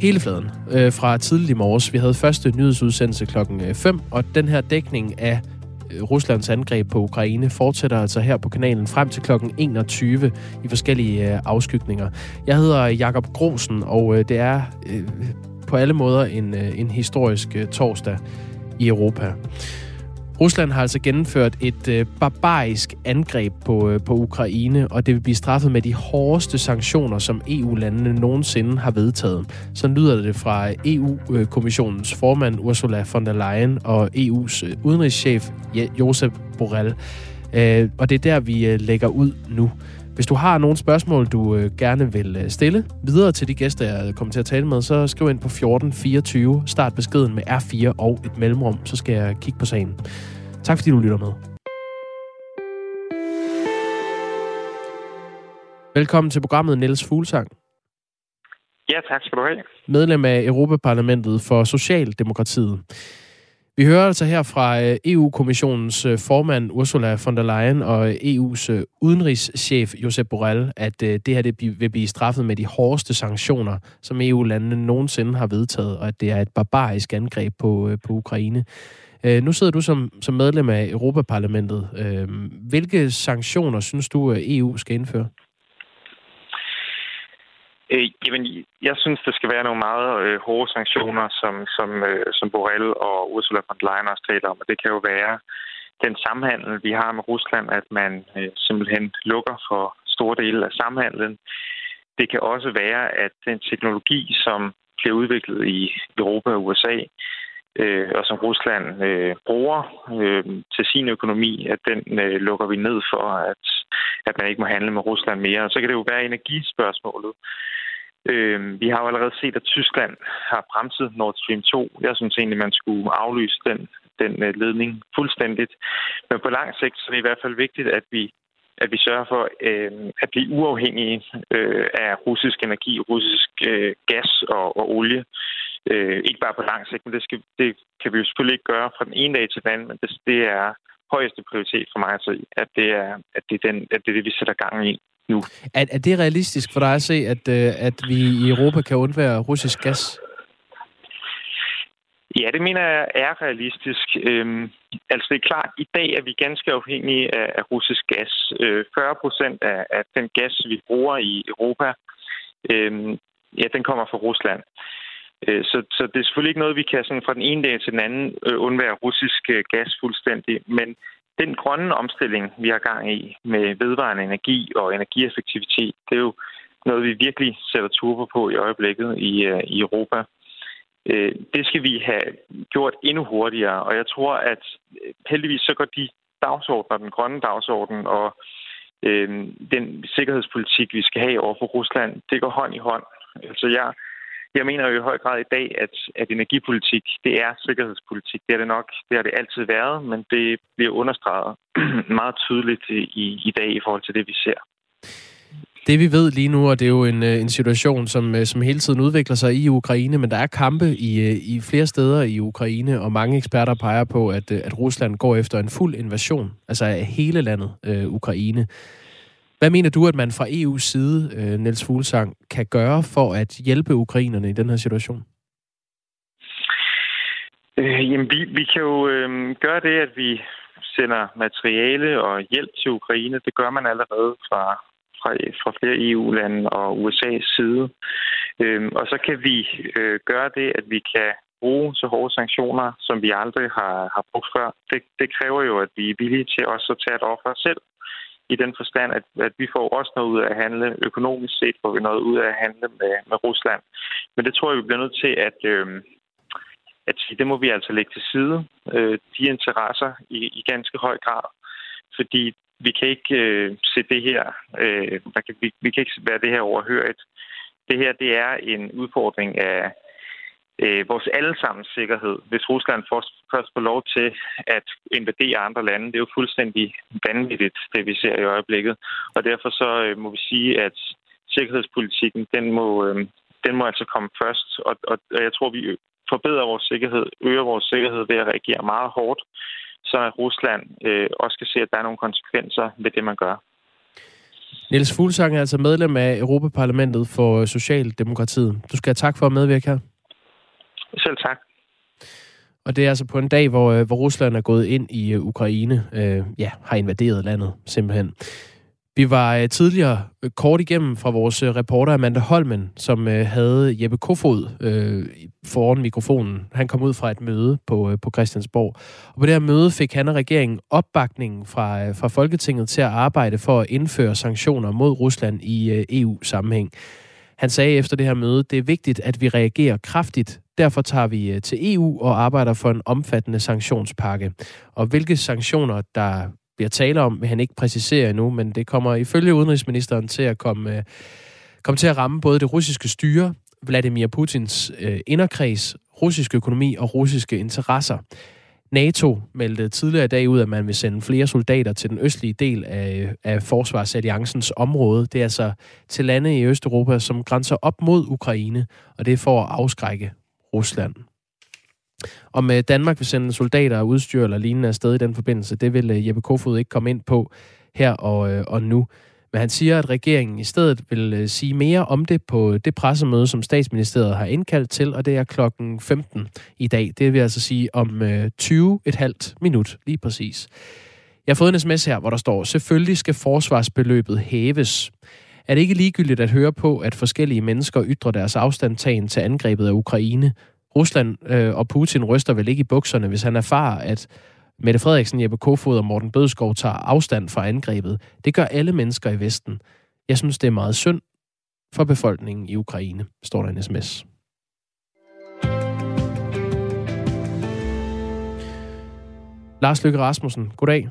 hele fladen fra tidlig i morges. Vi havde første nyhedsudsendelse klokken 5, og den her dækning af Ruslands angreb på Ukraine fortsætter altså her på kanalen frem til klokken 21 i forskellige afskygninger. Jeg hedder Jakob Grosen, og det er på alle måder en, øh, en historisk øh, torsdag i Europa. Rusland har altså gennemført et øh, barbarisk angreb på, øh, på Ukraine, og det vil blive straffet med de hårdeste sanktioner, som EU-landene nogensinde har vedtaget. Så lyder det fra EU-kommissionens formand Ursula von der Leyen og EU's øh, udenrigschef Josep Borrell. Øh, og det er der, vi øh, lægger ud nu. Hvis du har nogle spørgsmål, du øh, gerne vil øh, stille videre til de gæster, jeg kommer til at tale med, så skriv ind på 1424, start beskeden med R4 og et mellemrum, så skal jeg kigge på sagen. Tak fordi du lytter med. Velkommen til programmet Niels Fuglsang. Ja, tak skal du have. Medlem af Europaparlamentet for Socialdemokratiet. Vi hører altså her fra øh, EU-kommissionens øh, formand Ursula von der Leyen og øh, EU's udenrigschef Josep Borrell, at det her det vil blive straffet med de hårdeste sanktioner, som EU-landene nogensinde har vedtaget, og at det er et barbarisk angreb på, på Ukraine. Nu sidder du som, som medlem af Europaparlamentet. Hvilke sanktioner synes du, EU skal indføre? Øh, jamen, jeg synes, der skal være nogle meget øh, hårde sanktioner, som, som, øh, som Borrell og Ursula von der Leyen også taler om. Og det kan jo være den samhandel, vi har med Rusland, at man øh, simpelthen lukker for store dele af samhandlen. Det kan også være, at den teknologi, som bliver udviklet i Europa og USA, øh, og som Rusland øh, bruger øh, til sin økonomi, at den øh, lukker vi ned for, at, at man ikke må handle med Rusland mere. Og så kan det jo være energispørgsmålet. Øh, vi har jo allerede set, at Tyskland har bremset Nord Stream 2. Jeg synes egentlig, man skulle aflyse den, den øh, ledning fuldstændigt. Men på lang sigt så er det i hvert fald vigtigt, at vi at vi sørger for øh, at blive uafhængige øh, af russisk energi, russisk øh, gas og, og olie. Øh, ikke bare på lang sigt, men det, skal, det kan vi jo selvfølgelig ikke gøre fra den ene dag til den anden, men det, det er højeste prioritet for mig at se, at det er, at det er, den, at det, er det, vi sætter gang i nu. Er, er det realistisk for dig at se, at, øh, at vi i Europa kan undvære russisk gas? Ja, det mener jeg er realistisk. Øhm, altså det er klart, at i dag er vi ganske afhængige af, af russisk gas. Øh, 40 procent af, af den gas, vi bruger i Europa, øhm, ja, den kommer fra Rusland. Øh, så, så det er selvfølgelig ikke noget, vi kan sådan fra den ene dag til den anden øh, undvære russisk øh, gas fuldstændig. Men den grønne omstilling, vi har gang i med vedvarende energi og energieffektivitet, det er jo noget, vi virkelig sætter turbo på i øjeblikket i, øh, i Europa. Øh, det skal vi have gjort endnu hurtigere, og jeg tror, at øh, heldigvis så går de dagsordner, den grønne dagsorden og øh, den sikkerhedspolitik, vi skal have over for Rusland, det går hånd i hånd. Altså jeg jeg mener jo i høj grad i dag, at, at energipolitik, det er sikkerhedspolitik. Det er det nok, det har det altid været, men det bliver understreget meget tydeligt i, i dag i forhold til det, vi ser. Det vi ved lige nu, og det er jo en, øh, en situation, som, øh, som hele tiden udvikler sig i Ukraine, men der er kampe i, øh, i flere steder i Ukraine, og mange eksperter peger på, at, at Rusland går efter en fuld invasion, altså af hele landet øh, Ukraine. Hvad mener du, at man fra EU's side, øh, Niels Fuglsang, kan gøre for at hjælpe ukrainerne i den her situation? Øh, jamen, vi, vi kan jo øh, gøre det, at vi sender materiale og hjælp til Ukraine. Det gør man allerede fra, fra, fra flere EU-lande og USA's side. Øh, og så kan vi øh, gøre det, at vi kan bruge så hårde sanktioner, som vi aldrig har, har brugt før. Det, det kræver jo, at vi er villige til også at tage et offer selv i den forstand, at, at vi får også noget ud af at handle økonomisk set, får vi noget ud af at handle med, med Rusland. Men det tror jeg, vi bliver nødt til at, øh, at sige, det må vi altså lægge til side, øh, de interesser i, i ganske høj grad. Fordi vi kan ikke øh, se det her, øh, kan, vi, vi kan ikke være det her overhørigt. Det her, det er en udfordring af, øh, vores allesammens sikkerhed, hvis Rusland først, først får lov til at invadere andre lande. Det er jo fuldstændig vanvittigt, det vi ser i øjeblikket. Og derfor så øh, må vi sige, at sikkerhedspolitikken, den må, øh, den må altså komme først. Og, og, og jeg tror, vi forbedrer vores sikkerhed, øger vores sikkerhed ved at reagere meget hårdt, så at Rusland øh, også kan se, at der er nogle konsekvenser ved det, man gør. Niels Fuglsang er altså medlem af Europaparlamentet for Socialdemokratiet. Du skal have tak for at medvirke her. Selv tak. Og det er altså på en dag, hvor, øh, hvor Rusland er gået ind i øh, Ukraine, øh, ja, har invaderet landet simpelthen. Vi var øh, tidligere øh, kort igennem fra vores reporter Amanda Holmen, som øh, havde Jeppe Kofod øh, foran mikrofonen. Han kom ud fra et møde på, øh, på Christiansborg. Og på det her møde fik han og regeringen opbakningen fra, øh, fra Folketinget til at arbejde for at indføre sanktioner mod Rusland i øh, EU-sammenhæng. Han sagde efter det her møde, det er vigtigt, at vi reagerer kraftigt. Derfor tager vi øh, til EU og arbejder for en omfattende sanktionspakke. Og hvilke sanktioner, der bliver tale om, vil han ikke præcisere endnu, men det kommer ifølge udenrigsministeren til at komme, øh, komme til at ramme både det russiske styre, Vladimir Putins øh, inderkreds, russisk økonomi og russiske interesser. NATO meldte tidligere i dag ud, at man vil sende flere soldater til den østlige del af, af Forsvarsalliancens område. Det er altså til lande i Østeuropa, som grænser op mod Ukraine, og det er for at afskrække Rusland. Om øh, Danmark vil sende soldater og udstyr eller lignende afsted i den forbindelse, det vil øh, Jeppe Kofod ikke komme ind på her og, øh, og nu. Men han siger, at regeringen i stedet vil øh, sige mere om det på det pressemøde, som statsministeriet har indkaldt til, og det er klokken 15 i dag. Det vil altså sige om 20 øh, et halvt minut, lige præcis. Jeg har fået en sms her, hvor der står, selvfølgelig skal forsvarsbeløbet hæves. Er det ikke ligegyldigt at høre på, at forskellige mennesker ytrer deres afstandtagen til angrebet af Ukraine? Rusland øh, og Putin ryster vel ikke i bukserne, hvis han erfarer, at Mette Frederiksen, Jeppe Kofod og Morten Bødskov tager afstand fra angrebet. Det gør alle mennesker i Vesten. Jeg synes, det er meget synd for befolkningen i Ukraine, står der en sms. Lars Løkke Rasmussen, goddag.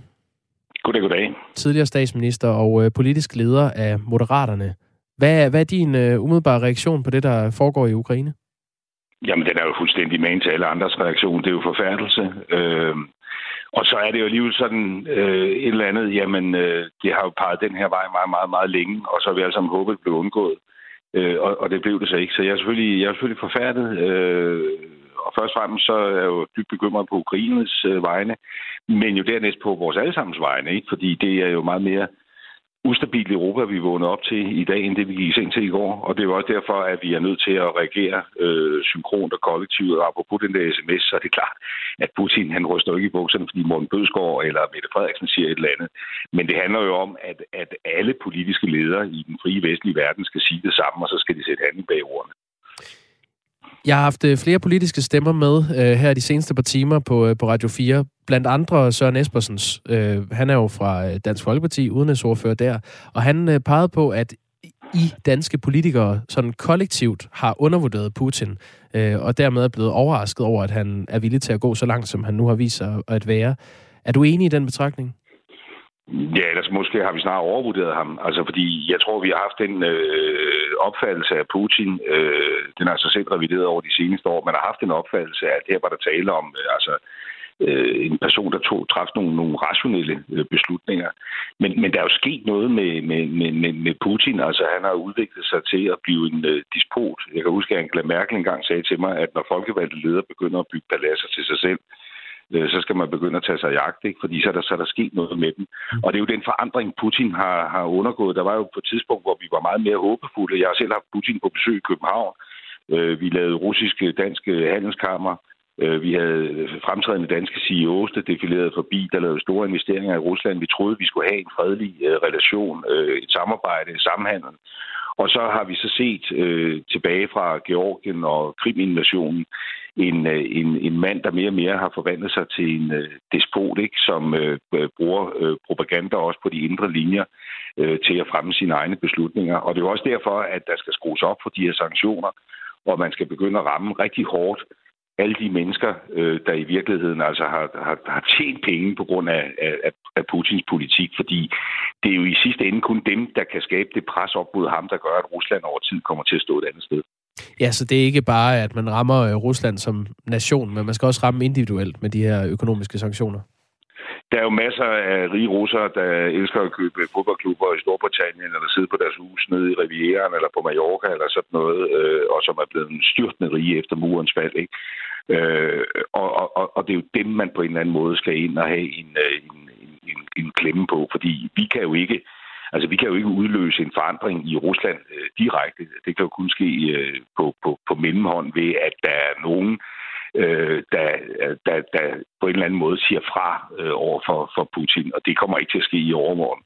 Goddag, goddag. Tidligere statsminister og øh, politisk leder af Moderaterne. Hvad, hvad er din øh, umiddelbare reaktion på det, der foregår i Ukraine? Jamen, den er jo fuldstændig med til alle andres reaktion. Det er jo forfærdelse. Øh, og så er det jo alligevel sådan øh, et eller andet, jamen, øh, det har jo peget den her vej meget, meget, meget længe, og så har vi alle sammen håbet, at det blev undgået. Øh, og, og det blev det så ikke. Så jeg er selvfølgelig, jeg er selvfølgelig forfærdet. Øh, og først og fremmest så er jeg jo dybt bekymret på Ukraines øh, vegne, men jo dernæst på vores allesammens vegne, ikke? fordi det er jo meget mere ustabilt Europa, vi vågner op til i dag, end det vi gik ind til i går. Og det er jo også derfor, at vi er nødt til at reagere øh, synkront og kollektivt. Og apropos den der sms, så er det klart, at Putin han ryster ikke i bukserne, fordi Morten Bødskov eller Mette Frederiksen siger et eller andet. Men det handler jo om, at, at alle politiske ledere i den frie vestlige verden skal sige det samme, og så skal de sætte handling bag ordene. Jeg har haft øh, flere politiske stemmer med øh, her de seneste par timer på, øh, på Radio 4. Blandt andre Søren Espersens. Øh, han er jo fra øh, Dansk Folkeparti, udenrigsordfører der. Og han øh, pegede på, at I danske politikere sådan kollektivt har undervurderet Putin, øh, og dermed er blevet overrasket over, at han er villig til at gå så langt, som han nu har vist sig at være. Er du enig i den betragtning? Ja, ellers måske har vi snart overvurderet ham. Altså, fordi jeg tror, vi har haft en øh, opfattelse af Putin. Øh, den har altså selv revideret over de seneste år. Man har haft en opfattelse af, at her var der tale om øh, altså, øh, en person, der tog, træffede nogle, nogle rationelle øh, beslutninger. Men, men der er jo sket noget med, med, med, med Putin. Altså, han har udviklet sig til at blive en øh, despot. Jeg kan huske, at Angela Merkel engang sagde til mig, at når folkevalgte ledere begynder at bygge paladser til sig selv, øh, så skal man begynde at tage sig jagt, ikke? fordi så er, der, så er der sket noget med dem. Mm. Og det er jo den forandring, Putin har, har undergået. Der var jo på et tidspunkt, hvor vi var meget mere håbefulde. Jeg har selv haft Putin på besøg i København. Øh, vi lavede russiske, danske handelskammer. Øh, vi havde fremtrædende danske CEOs, der defilerede forbi, der lavede store investeringer i Rusland. Vi troede, vi skulle have en fredelig øh, relation, øh, et samarbejde, samhandel. Og så har vi så set øh, tilbage fra Georgien og Krim-invasionen en, øh, en, en mand, der mere og mere har forvandlet sig til en øh, despot, ikke? som øh, bruger øh, propaganda også på de indre linjer øh, til at fremme sine egne beslutninger. Og det er også derfor, at der skal skrues op for de her sanktioner, og man skal begynde at ramme rigtig hårdt alle de mennesker, øh, der i virkeligheden altså har, har, har tjent penge på grund af, af, af Putins politik, fordi det er jo i sidste ende kun dem, der kan skabe det pres op mod ham, der gør, at Rusland over tid kommer til at stå et andet sted. Ja, så det er ikke bare, at man rammer øh, Rusland som nation, men man skal også ramme individuelt med de her økonomiske sanktioner. Der er jo masser af rige russere, der elsker at købe fodboldklubber i Storbritannien, eller sidde på deres hus nede i Rivieraen, eller på Mallorca, eller sådan noget, øh, og som er blevet styrtende rige efter murens fald. Ikke? Øh, og, og, og det er jo dem, man på en eller anden måde skal ind og have en, øh, en, en, en klemme på, fordi vi kan jo ikke Altså, vi kan jo ikke udløse en forandring i Rusland øh, direkte. Det kan jo kun ske øh, på, på, på mellemhånd ved, at der er nogen, øh, der, der, der på en eller anden måde siger fra øh, over for, for Putin, og det kommer ikke til at ske i overmorgen.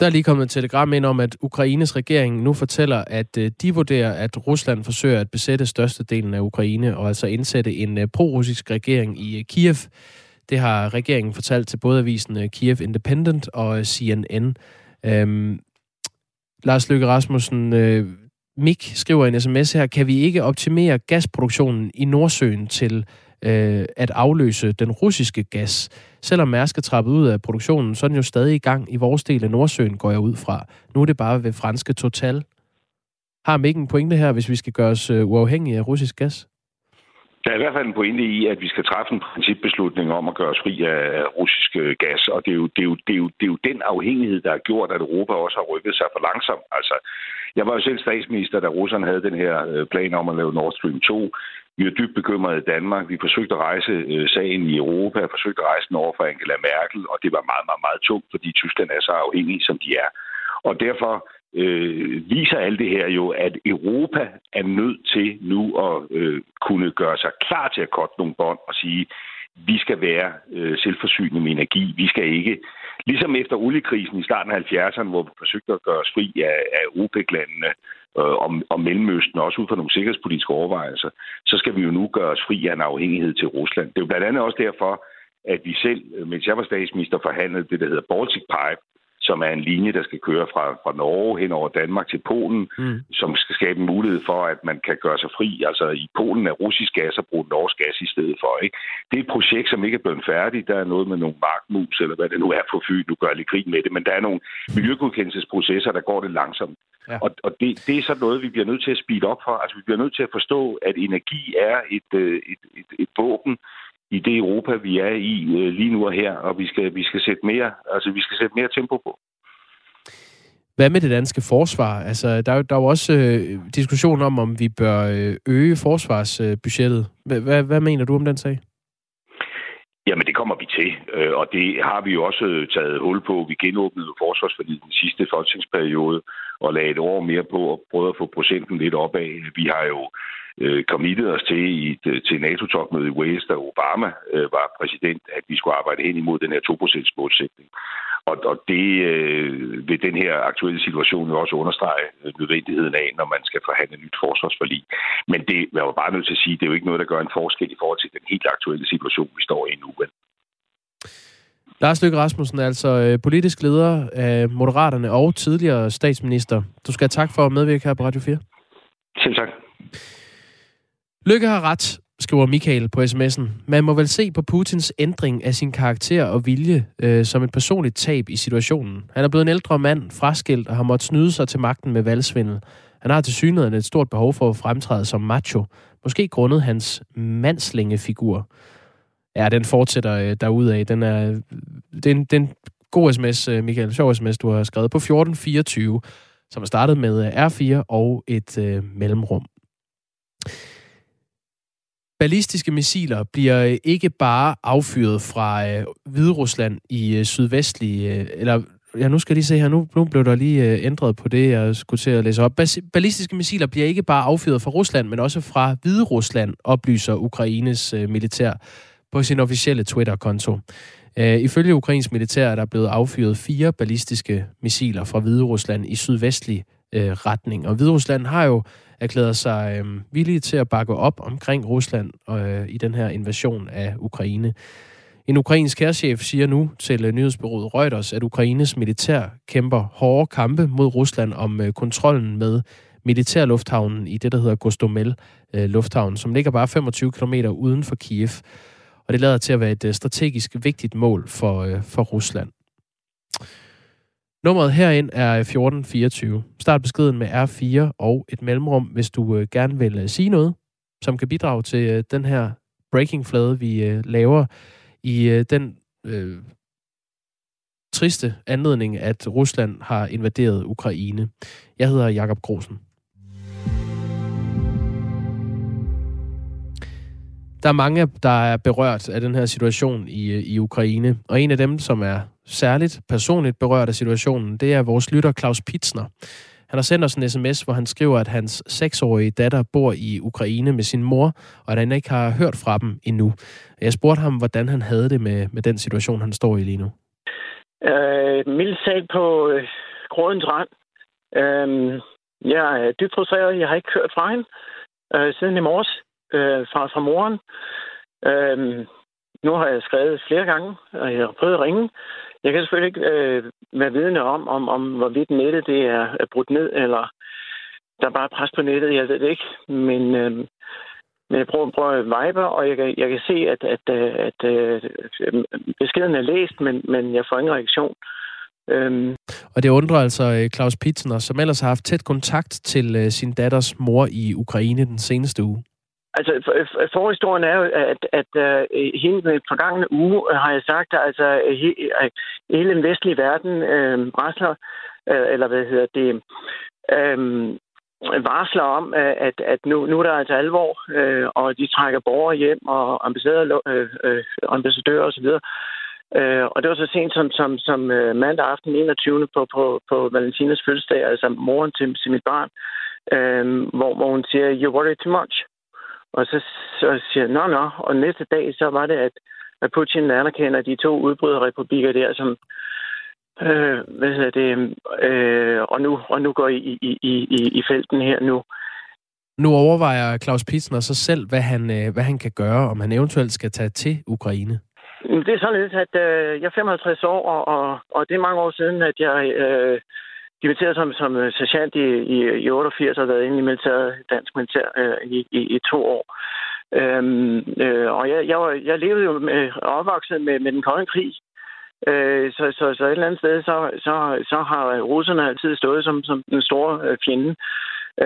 Der er lige kommet et telegram ind om, at Ukraines regering nu fortæller, at øh, de vurderer, at Rusland forsøger at besætte størstedelen af Ukraine og altså indsætte en øh, pro-russisk regering i øh, Kiev. Det har regeringen fortalt til både avisen Kiev Independent og CNN. Øhm, Lars Løkke Rasmussen, øh, Mik skriver en sms her, kan vi ikke optimere gasproduktionen i Nordsøen til øh, at afløse den russiske gas? Selvom Mærsk er trappet ud af produktionen, så er den jo stadig i gang i vores del af Nordsøen, går jeg ud fra. Nu er det bare ved franske Total. Har Mik en pointe her, hvis vi skal gøre os øh, uafhængige af russisk gas? Der er i hvert fald en pointe i, at vi skal træffe en principbeslutning om at gøre os fri af russisk øh, gas, og det er, jo, det, er jo, det, er jo, det er jo den afhængighed, der har gjort, at Europa også har rykket sig for langsomt. Altså, jeg var jo selv statsminister, da russerne havde den her øh, plan om at lave Nord Stream 2. Vi er dybt bekymrede i Danmark. Vi forsøgte at rejse øh, sagen i Europa, forsøgte at rejse den over for Angela Merkel, og det var meget, meget, meget tungt, fordi Tyskland er så afhængig, som de er. Og derfor øh, viser alt det her jo, at Europa er nødt til nu at øh, kunne gøre sig klar til at korte nogle bånd og sige, vi skal være øh, selvforsynende med energi. Vi skal ikke Ligesom efter oliekrisen i starten af 70'erne, hvor vi forsøgte at gøre os fri af, af OPEC-landene øh, og, og Mellemøsten, også ud fra nogle sikkerhedspolitiske overvejelser, så skal vi jo nu gøre os fri af en afhængighed til Rusland. Det er jo blandt andet også derfor, at vi selv, øh, mens jeg var statsminister, forhandlede det, der hedder Baltic Pipe, som er en linje, der skal køre fra, fra Norge hen over Danmark til Polen, mm. som skal skabe en mulighed for, at man kan gøre sig fri. Altså i Polen er russisk gas og bruge norsk gas i stedet for. Ikke? Det er et projekt, som ikke er blevet færdigt. Der er noget med nogle markmus, eller hvad det nu er på Fyn. Nu gør jeg lidt krig med det, men der er nogle miljøgodkendelsesprocesser, der går det langsomt. Ja. Og, og det, det er så noget, vi bliver nødt til at speede op for. Altså vi bliver nødt til at forstå, at energi er et, øh, et, et, et våben, i det Europa, vi er i øh, lige nu og her, og vi skal, vi skal sætte mere, altså vi skal sætte mere tempo på. Hvad med det danske forsvar? Altså, der, der er jo også øh, diskussion om, om vi bør øh, øge forsvarsbudgettet. Hvad, hvad, mener du om den sag? Jamen, det kommer vi til, øh, og det har vi jo også taget hul på. Vi genåbnede forsvarsforliget den sidste folketingsperiode og lagde et år mere på og prøvede at få procenten lidt opad. Vi har jo øh, os til i et, øh, til NATO-topmøde i Wales, da Obama øh, var præsident, at vi skulle arbejde hen imod den her 2% målsætning. Og, og det øh, vil den her aktuelle situation jo også understrege øh, nødvendigheden af, når man skal forhandle nyt forsvarsforlig. Men det jeg var bare nødt til at sige, det er jo ikke noget, der gør en forskel i forhold til den helt aktuelle situation, vi står i nu. Men. Lars Løkke Rasmussen er altså øh, politisk leder af Moderaterne og tidligere statsminister. Du skal have tak for at medvirke her på Radio 4. Selv tak. Lykke har ret, skriver Michael på sms'en. Man må vel se på Putins ændring af sin karakter og vilje øh, som et personligt tab i situationen. Han er blevet en ældre mand, fraskilt og har måttet snyde sig til magten med valgsvindel. Han har til synligheden et stort behov for at fremtræde som macho. Måske grundet hans mandslingefigur. Ja, den fortsætter øh, derudad. Den er, øh, den, den god sms, øh, Michael. Sjov sms, du har skrevet på 1424, som er startet med øh, R4 og et øh, mellemrum. Ballistiske missiler bliver øh, ikke bare affyret fra øh, Hviderusland i øh, sydvestlige, øh, eller ja, nu skal jeg lige se her, nu, nu blev der lige øh, ændret på det, jeg skulle til at læse op. Ballistiske missiler bliver ikke bare affyret fra Rusland, men også fra Hvide Rusland, oplyser Ukraines øh, militær på sin officielle Twitter-konto. Øh, ifølge Ukrains militær er der blevet affyret fire ballistiske missiler fra Hvide Rusland i sydvestlig øh, retning. Og Hvide Rusland har jo erklæret sig øh, villige til at bakke op omkring Rusland øh, i den her invasion af Ukraine. En ukrainsk kærchef siger nu til øh, nyhedsbyrået Reuters, at Ukraines militær kæmper hårde kampe mod Rusland om øh, kontrollen med militærlufthavnen i det, der hedder Gostomel øh, lufthavn, som ligger bare 25 km uden for Kiev. Og det lader til at være et øh, strategisk vigtigt mål for, øh, for Rusland. Nummeret herind er 1424. Start beskeden med R4 og et mellemrum, hvis du øh, gerne vil øh, sige noget, som kan bidrage til øh, den her breaking-flade, vi øh, laver i øh, den øh, triste anledning, at Rusland har invaderet Ukraine. Jeg hedder Jakob Grosen. Der er mange, der er berørt af den her situation i, øh, i Ukraine, og en af dem, som er særligt personligt berørt af situationen, det er vores lytter Claus Pitsner. Han har sendt os en sms, hvor han skriver, at hans seksårige datter bor i Ukraine med sin mor, og at han ikke har hørt fra dem endnu. Jeg spurgte ham, hvordan han havde det med, med den situation, han står i lige nu. Øh, mildt sagt på øh, grådens rand. Øh, jeg er dybt frustreret. Jeg har ikke hørt fra hende øh, siden i morges øh, fra, fra moren. Øh, nu har jeg skrevet flere gange, og jeg har prøvet at ringe. Jeg kan selvfølgelig ikke øh, være vidne om, om, om hvorvidt nettet det er, er brudt ned, eller der er bare pres på nettet. Jeg ved det ikke. Men, øh, men jeg prøver, prøver at vibe, og jeg kan, jeg kan se, at, at, at, at øh, beskeden er læst, men, men jeg får ingen reaktion. Øhm. Og det undrer altså øh, Claus Pitzner, som ellers har haft tæt kontakt til øh, sin datters mor i Ukraine den seneste uge. Altså, for, forhistorien er jo, at, at at hele den forgangne uge øh, har jeg sagt, at altså, he, hele den vestlige verden øh, rasler, øh, eller hvad hedder det, øh, varsler om, øh, at, at nu, nu er der altså alvor, øh, og de trækker borgere hjem, og ambassadører, øh, uh, ambassadører osv., Øh, og det var så sent som, som, som mandag aften 21. på, på, på Valentinas fødselsdag, altså moren til, til mit barn, øh, hvor, hvor hun siger, you worry too much. Og så, så siger jeg, nå, nå. Og næste dag, så var det, at, at Putin anerkender de to udbryderrepublikker der, som, øh, hvad hedder det, øh, og, nu, og nu går I i, i, i, i felten her nu. Nu overvejer Claus Pitsner sig selv, hvad han, øh, hvad han kan gøre, om han eventuelt skal tage til Ukraine. Det er således, at øh, jeg er 55 år, og, og, og det er mange år siden, at jeg øh, Dimitteret som, som øh, sergeant i, i, i 88 og været inde i militæret, dansk militær øh, i, i, i to år. Øhm, øh, og jeg, jeg, var, jeg levede jo med, opvokset med, med den kolde krig. Øh, så, så, så et eller andet sted, så, så, så har russerne altid stået som, som den store øh, fjende.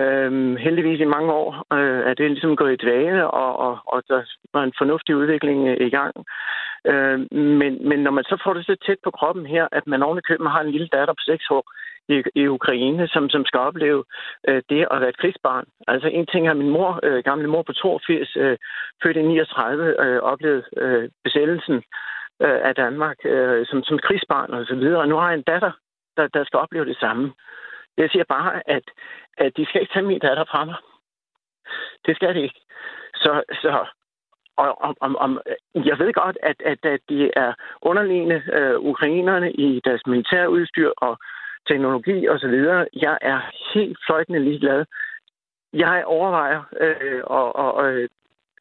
Øhm, heldigvis i mange år øh, er det ligesom gået i dvale, og, og, og der var en fornuftig udvikling øh, i gang. Øh, men, men når man så får det så tæt på kroppen her, at man oven i køben har en lille datter på 6 år i, i Ukraine, som, som skal opleve øh, det at være et krigsbarn. Altså en ting har min mor, øh, gamle mor på 82, øh, født i 39, øh, oplevet øh, besættelsen øh, af Danmark øh, som, som krigsbarn og så videre. Og nu har jeg en datter, der, der skal opleve det samme. Jeg siger bare, at, at de skal ikke tage min datter fra mig. Det skal de ikke. Så, så og om, om, om, jeg ved godt, at, at, at de er underliggende øh, ukrainerne i deres militærudstyr og teknologi osv. Jeg er helt fløjtende ligeglad. Jeg overvejer øh, og, og,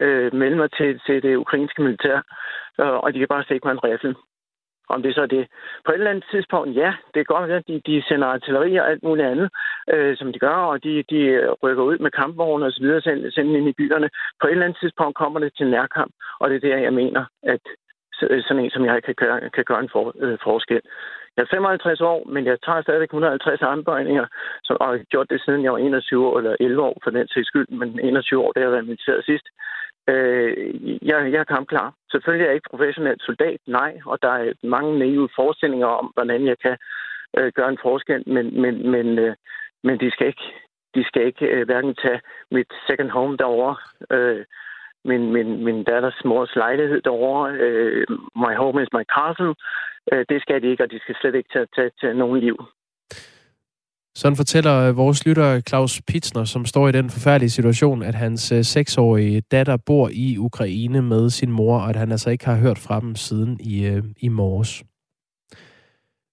øh, melde mig til, til det ukrainske militær, øh, og de kan bare stikke mig en riffel om det så er det. På et eller andet tidspunkt, ja, det er godt, at de, de sender artilleri og alt muligt andet, øh, som de gør, og de, de rykker ud med kampvogne og så videre, sender, sender ind i byerne. På et eller andet tidspunkt kommer det til nærkamp, og det er der, jeg mener, at øh, sådan en som jeg kan gøre, kan gøre en for, øh, forskel. Jeg er 55 år, men jeg tager stadigvæk 150 armbøjninger, som, og har gjort det siden jeg var 21 år, eller 11 år for den sags skyld, men 21 år, det har jeg været militæret sidst. Øh, jeg, jeg er kampklar. Selvfølgelig er jeg ikke professionel soldat, nej, og der er mange naive forestillinger om, hvordan jeg kan øh, gøre en forskel, men, men, men, øh, men de skal ikke, de skal ikke øh, hverken tage mit second home derovre, øh, min, min, min datters mors lejlighed derovre, øh, my home is my castle, øh, det skal de ikke, og de skal slet ikke tage, tage, tage nogen liv. Sådan fortæller øh, vores lytter Claus Pitsner, som står i den forfærdelige situation, at hans øh, seksårige datter bor i Ukraine med sin mor, og at han altså ikke har hørt fra dem siden i, øh, i morges.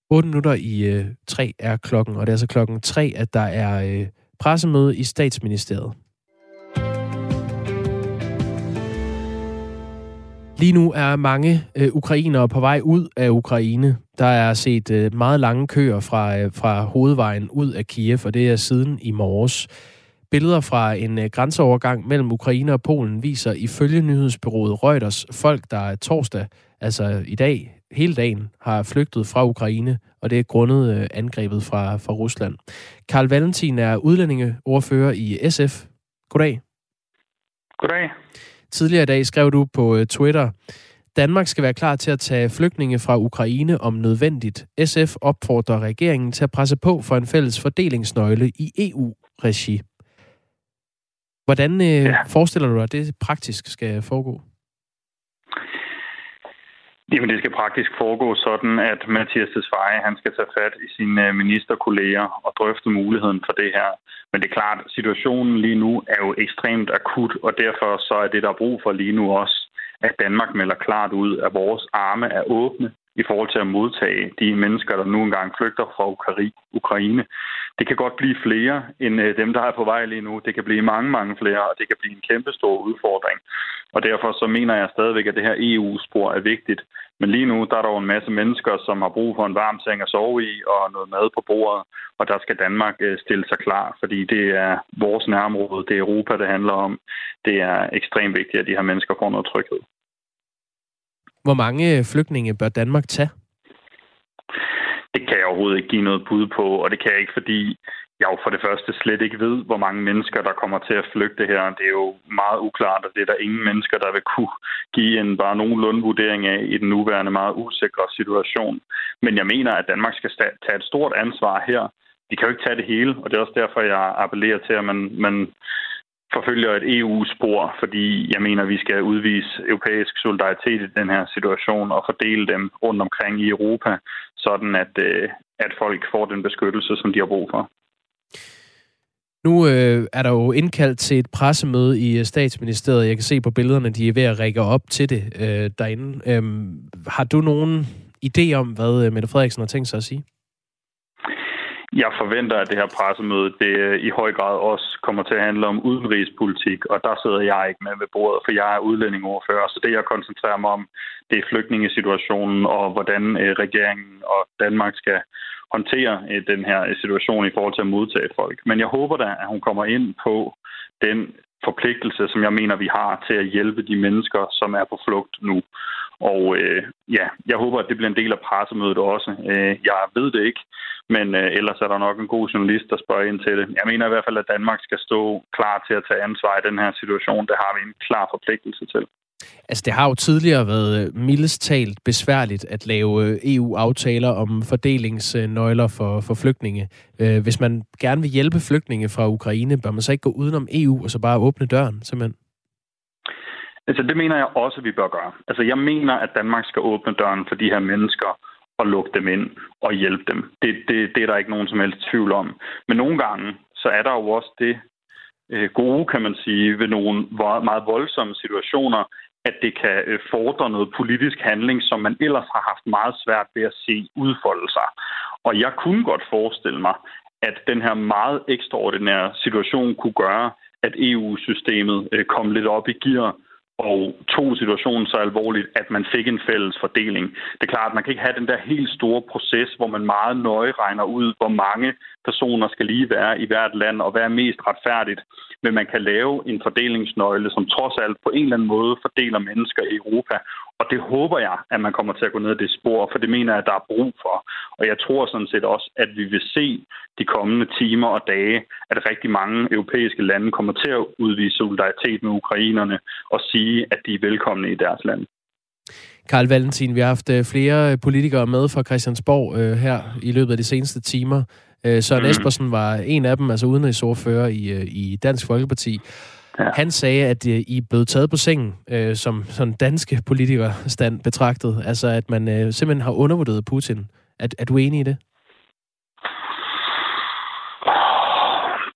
8 minutter i øh, 3 er klokken, og det er altså klokken 3, at der er øh, pressemøde i statsministeriet. Lige nu er mange øh, ukrainere på vej ud af Ukraine. Der er set øh, meget lange køer fra, øh, fra hovedvejen ud af Kiev, og det er siden i morges. Billeder fra en øh, grænseovergang mellem Ukraine og Polen viser ifølge nyhedsbyrået Reuters folk, der er torsdag, altså i dag, hele dagen, har flygtet fra Ukraine, og det er grundet øh, angrebet fra, fra Rusland. Karl Valentin er udlændingeordfører i SF. Goddag. Goddag. Tidligere i dag skrev du på øh, Twitter, Danmark skal være klar til at tage flygtninge fra Ukraine om nødvendigt. SF opfordrer regeringen til at presse på for en fælles fordelingsnøgle i EU-regi. Hvordan øh, ja. forestiller du dig, at det praktisk skal foregå? Jamen, det skal praktisk foregå sådan, at Mathias Tesfaye, han skal tage fat i sine øh, ministerkolleger og drøfte muligheden for det her. Men det er klart, situationen lige nu er jo ekstremt akut, og derfor så er det, der er brug for lige nu også, at Danmark melder klart ud, at vores arme er åbne i forhold til at modtage de mennesker, der nu engang flygter fra Ukraine. Det kan godt blive flere end øh, dem, der er på vej lige nu. Det kan blive mange, mange flere, og det kan blive en kæmpe stor udfordring. Og derfor så mener jeg stadigvæk, at det her EU-spor er vigtigt. Men lige nu der er der jo en masse mennesker, som har brug for en varm seng at sove i og noget mad på bordet. Og der skal Danmark øh, stille sig klar, fordi det er vores nærområde, det er Europa, det handler om. Det er ekstremt vigtigt, at de her mennesker får noget tryghed. Hvor mange øh, flygtninge bør Danmark tage? Det kan jeg overhovedet ikke give noget bud på, og det kan jeg ikke, fordi jeg jo for det første slet ikke ved, hvor mange mennesker, der kommer til at flygte her. Det er jo meget uklart, og det er der ingen mennesker, der vil kunne give en bare nogenlunde vurdering af i den nuværende meget usikre situation. Men jeg mener, at Danmark skal tage et stort ansvar her. Vi kan jo ikke tage det hele, og det er også derfor, jeg appellerer til, at man, man forfølger et EU-spor, fordi jeg mener, vi skal udvise europæisk solidaritet i den her situation og fordele dem rundt omkring i Europa, sådan at, øh, at folk får den beskyttelse, som de har brug for. Nu øh, er der jo indkaldt til et pressemøde i øh, statsministeriet. Jeg kan se på billederne, de er ved at række op til det øh, derinde. Øh, har du nogen idé om, hvad øh, Mette Frederiksen har tænkt sig at sige? Jeg forventer, at det her pressemøde det øh, i høj grad også kommer til at handle om udenrigspolitik, og der sidder jeg ikke med ved bordet, for jeg er udlændingoverfører. Så det, jeg koncentrerer mig om, det er flygtningesituationen og hvordan øh, regeringen og Danmark skal håndtere øh, den her situation i forhold til at modtage folk. Men jeg håber da, at hun kommer ind på den forpligtelse, som jeg mener, vi har til at hjælpe de mennesker, som er på flugt nu. Og øh, ja, jeg håber, at det bliver en del af pressemødet også. Øh, jeg ved det ikke, men øh, ellers er der nok en god journalist, der spørger ind til det. Jeg mener i hvert fald, at Danmark skal stå klar til at tage ansvar i den her situation. Det har vi en klar forpligtelse til. Altså, det har jo tidligere været øh, mildest talt besværligt at lave øh, EU-aftaler om fordelingsnøgler for, for flygtninge. Øh, hvis man gerne vil hjælpe flygtninge fra Ukraine, bør man så ikke gå udenom EU og så bare åbne døren, simpelthen? Altså, det mener jeg også, at vi bør gøre. Altså, jeg mener, at Danmark skal åbne døren for de her mennesker og lukke dem ind og hjælpe dem. Det, det, det er der ikke nogen som helst tvivl om. Men nogle gange, så er der jo også det øh, gode, kan man sige, ved nogle meget voldsomme situationer, at det kan øh, fordre noget politisk handling, som man ellers har haft meget svært ved at se udfolde sig. Og jeg kunne godt forestille mig, at den her meget ekstraordinære situation kunne gøre, at EU-systemet øh, kom lidt op i gear, og tog situationen så alvorligt, at man fik en fælles fordeling. Det er klart, at man kan ikke have den der helt store proces, hvor man meget nøje regner ud, hvor mange personer skal lige være i hvert land, og hvad er mest retfærdigt. Men man kan lave en fordelingsnøgle, som trods alt på en eller anden måde fordeler mennesker i Europa. Og det håber jeg, at man kommer til at gå ned ad det spor, for det mener jeg, at der er brug for. Og jeg tror sådan set også, at vi vil se de kommende timer og dage, at rigtig mange europæiske lande kommer til at udvise solidaritet med ukrainerne og sige, at de er velkomne i deres land. Karl Valentin, vi har haft øh, flere politikere med fra Christiansborg øh, her i løbet af de seneste timer. Øh, Søren mm. Espersen var en af dem, altså udenrigsordfører i, øh, i Dansk Folkeparti. Ja. Han sagde, at øh, I blevet taget på sengen, øh, som sådan danske politikerstand betragtet. Altså, at man øh, simpelthen har undervurderet Putin. Er, er du enig i det?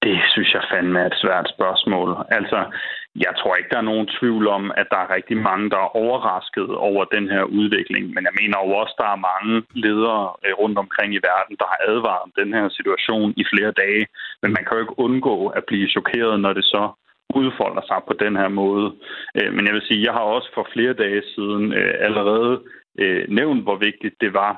Det synes jeg fandme er et svært spørgsmål. Altså, jeg tror ikke, der er nogen tvivl om, at der er rigtig mange, der er overrasket over den her udvikling. Men jeg mener jo også, at der er mange ledere øh, rundt omkring i verden, der har advaret den her situation i flere dage. Men man kan jo ikke undgå at blive chokeret, når det så udfolder sig på den her måde. Øh, men jeg vil sige, jeg har også for flere dage siden øh, allerede nævnt, hvor vigtigt det var,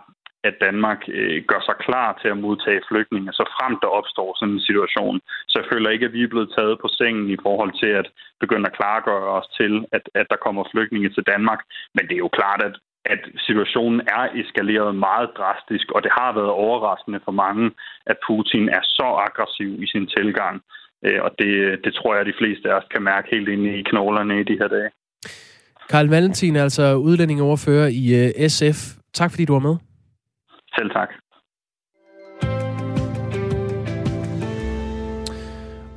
at Danmark øh, gør sig klar til at modtage flygtninge, så frem der opstår sådan en situation. Så jeg føler ikke, at vi er blevet taget på sengen i forhold til at begynde at klargøre os til, at, at der kommer flygtninge til Danmark. Men det er jo klart, at at situationen er eskaleret meget drastisk, og det har været overraskende for mange, at Putin er så aggressiv i sin tilgang. Øh, og det, det tror jeg, at de fleste af os kan mærke helt inde i knoglerne i de her dage. Karl Valentin, altså udlændingeoverfører i øh, SF. Tak fordi du var med. Selv tak.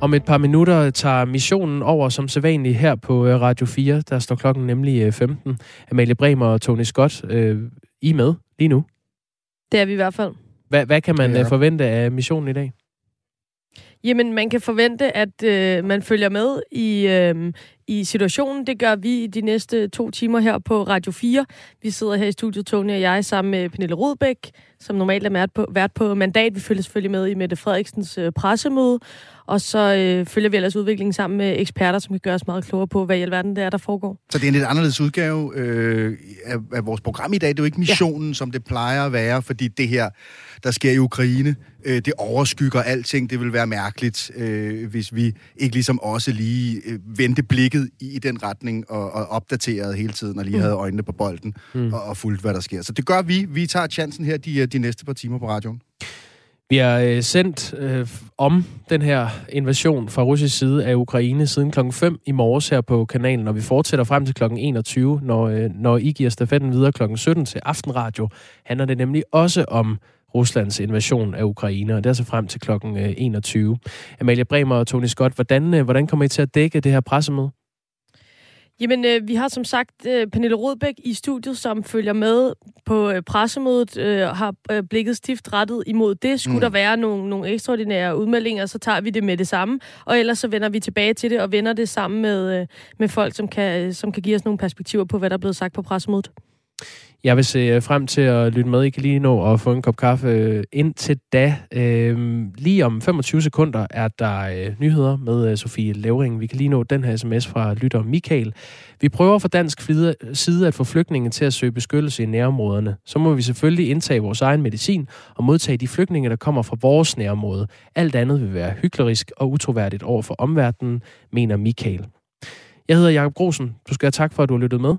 Om et par minutter tager missionen over som sædvanligt her på øh, Radio 4. Der står klokken nemlig 15. Øh, Amalie Bremer og Tony Scott, øh, I er med lige nu. Det er vi i hvert fald. Hvad, hvad kan man ja. Øh, forvente af missionen i dag? Jamen, man kan forvente, at øh, man følger med i, øh, i situationen. Det gør vi de næste to timer her på Radio 4. Vi sidder her i studiet, Tony og jeg, sammen med Pernille Rodbæk, som normalt er vært på, vært på mandat. Vi følger selvfølgelig med i Mette Frederiksens øh, pressemøde. Og så øh, følger vi ellers udviklingen sammen med eksperter, som kan gøre os meget klogere på, hvad i alverden det er, der foregår. Så det er en lidt anderledes udgave øh, af, af vores program i dag. Det er jo ikke missionen, ja. som det plejer at være, fordi det her, der sker i Ukraine, øh, det overskygger alting. Det vil være mærkeligt, øh, hvis vi ikke ligesom også lige øh, vendte blikket i, i den retning og, og opdaterede hele tiden, og lige mm. havde øjnene på bolden mm. og, og fulgt, hvad der sker. Så det gør vi. Vi tager chancen her de, de næste par timer på radioen. Vi øh, sendt øh, om den her invasion fra russisk side af Ukraine siden klokken 5 i morges her på kanalen, og vi fortsætter frem til klokken 21, når, øh, når I giver stafetten videre klokken 17 til Aftenradio. Handler det nemlig også om Ruslands invasion af Ukraine, og det er så frem til klokken øh, 21. Amalie Bremer og Tony Scott, hvordan, øh, hvordan kommer I til at dække det her pressemøde? Jamen, øh, vi har som sagt øh, Pernille Rodbæk i studiet, som følger med på øh, pressemødet, øh, har øh, blikket stift rettet imod det. Skulle mm. der være nogle, nogle ekstraordinære udmeldinger, så tager vi det med det samme, og ellers så vender vi tilbage til det og vender det sammen med, øh, med folk, som kan, som kan give os nogle perspektiver på, hvad der er blevet sagt på pressemødet. Jeg vil se øh, frem til at lytte med. I kan lige nå at få en kop kaffe øh, indtil da. Øh, lige om 25 sekunder er der øh, nyheder med øh, Sofie Levering. Vi kan lige nå den her sms fra lytter Michael. Vi prøver fra dansk side at få flygtninge til at søge beskyttelse i nærområderne. Så må vi selvfølgelig indtage vores egen medicin og modtage de flygtninge, der kommer fra vores nærområde. Alt andet vil være hyklerisk og utroværdigt over for omverdenen, mener Michael. Jeg hedder Jakob Grosen. Du skal have tak for, at du har lyttet med.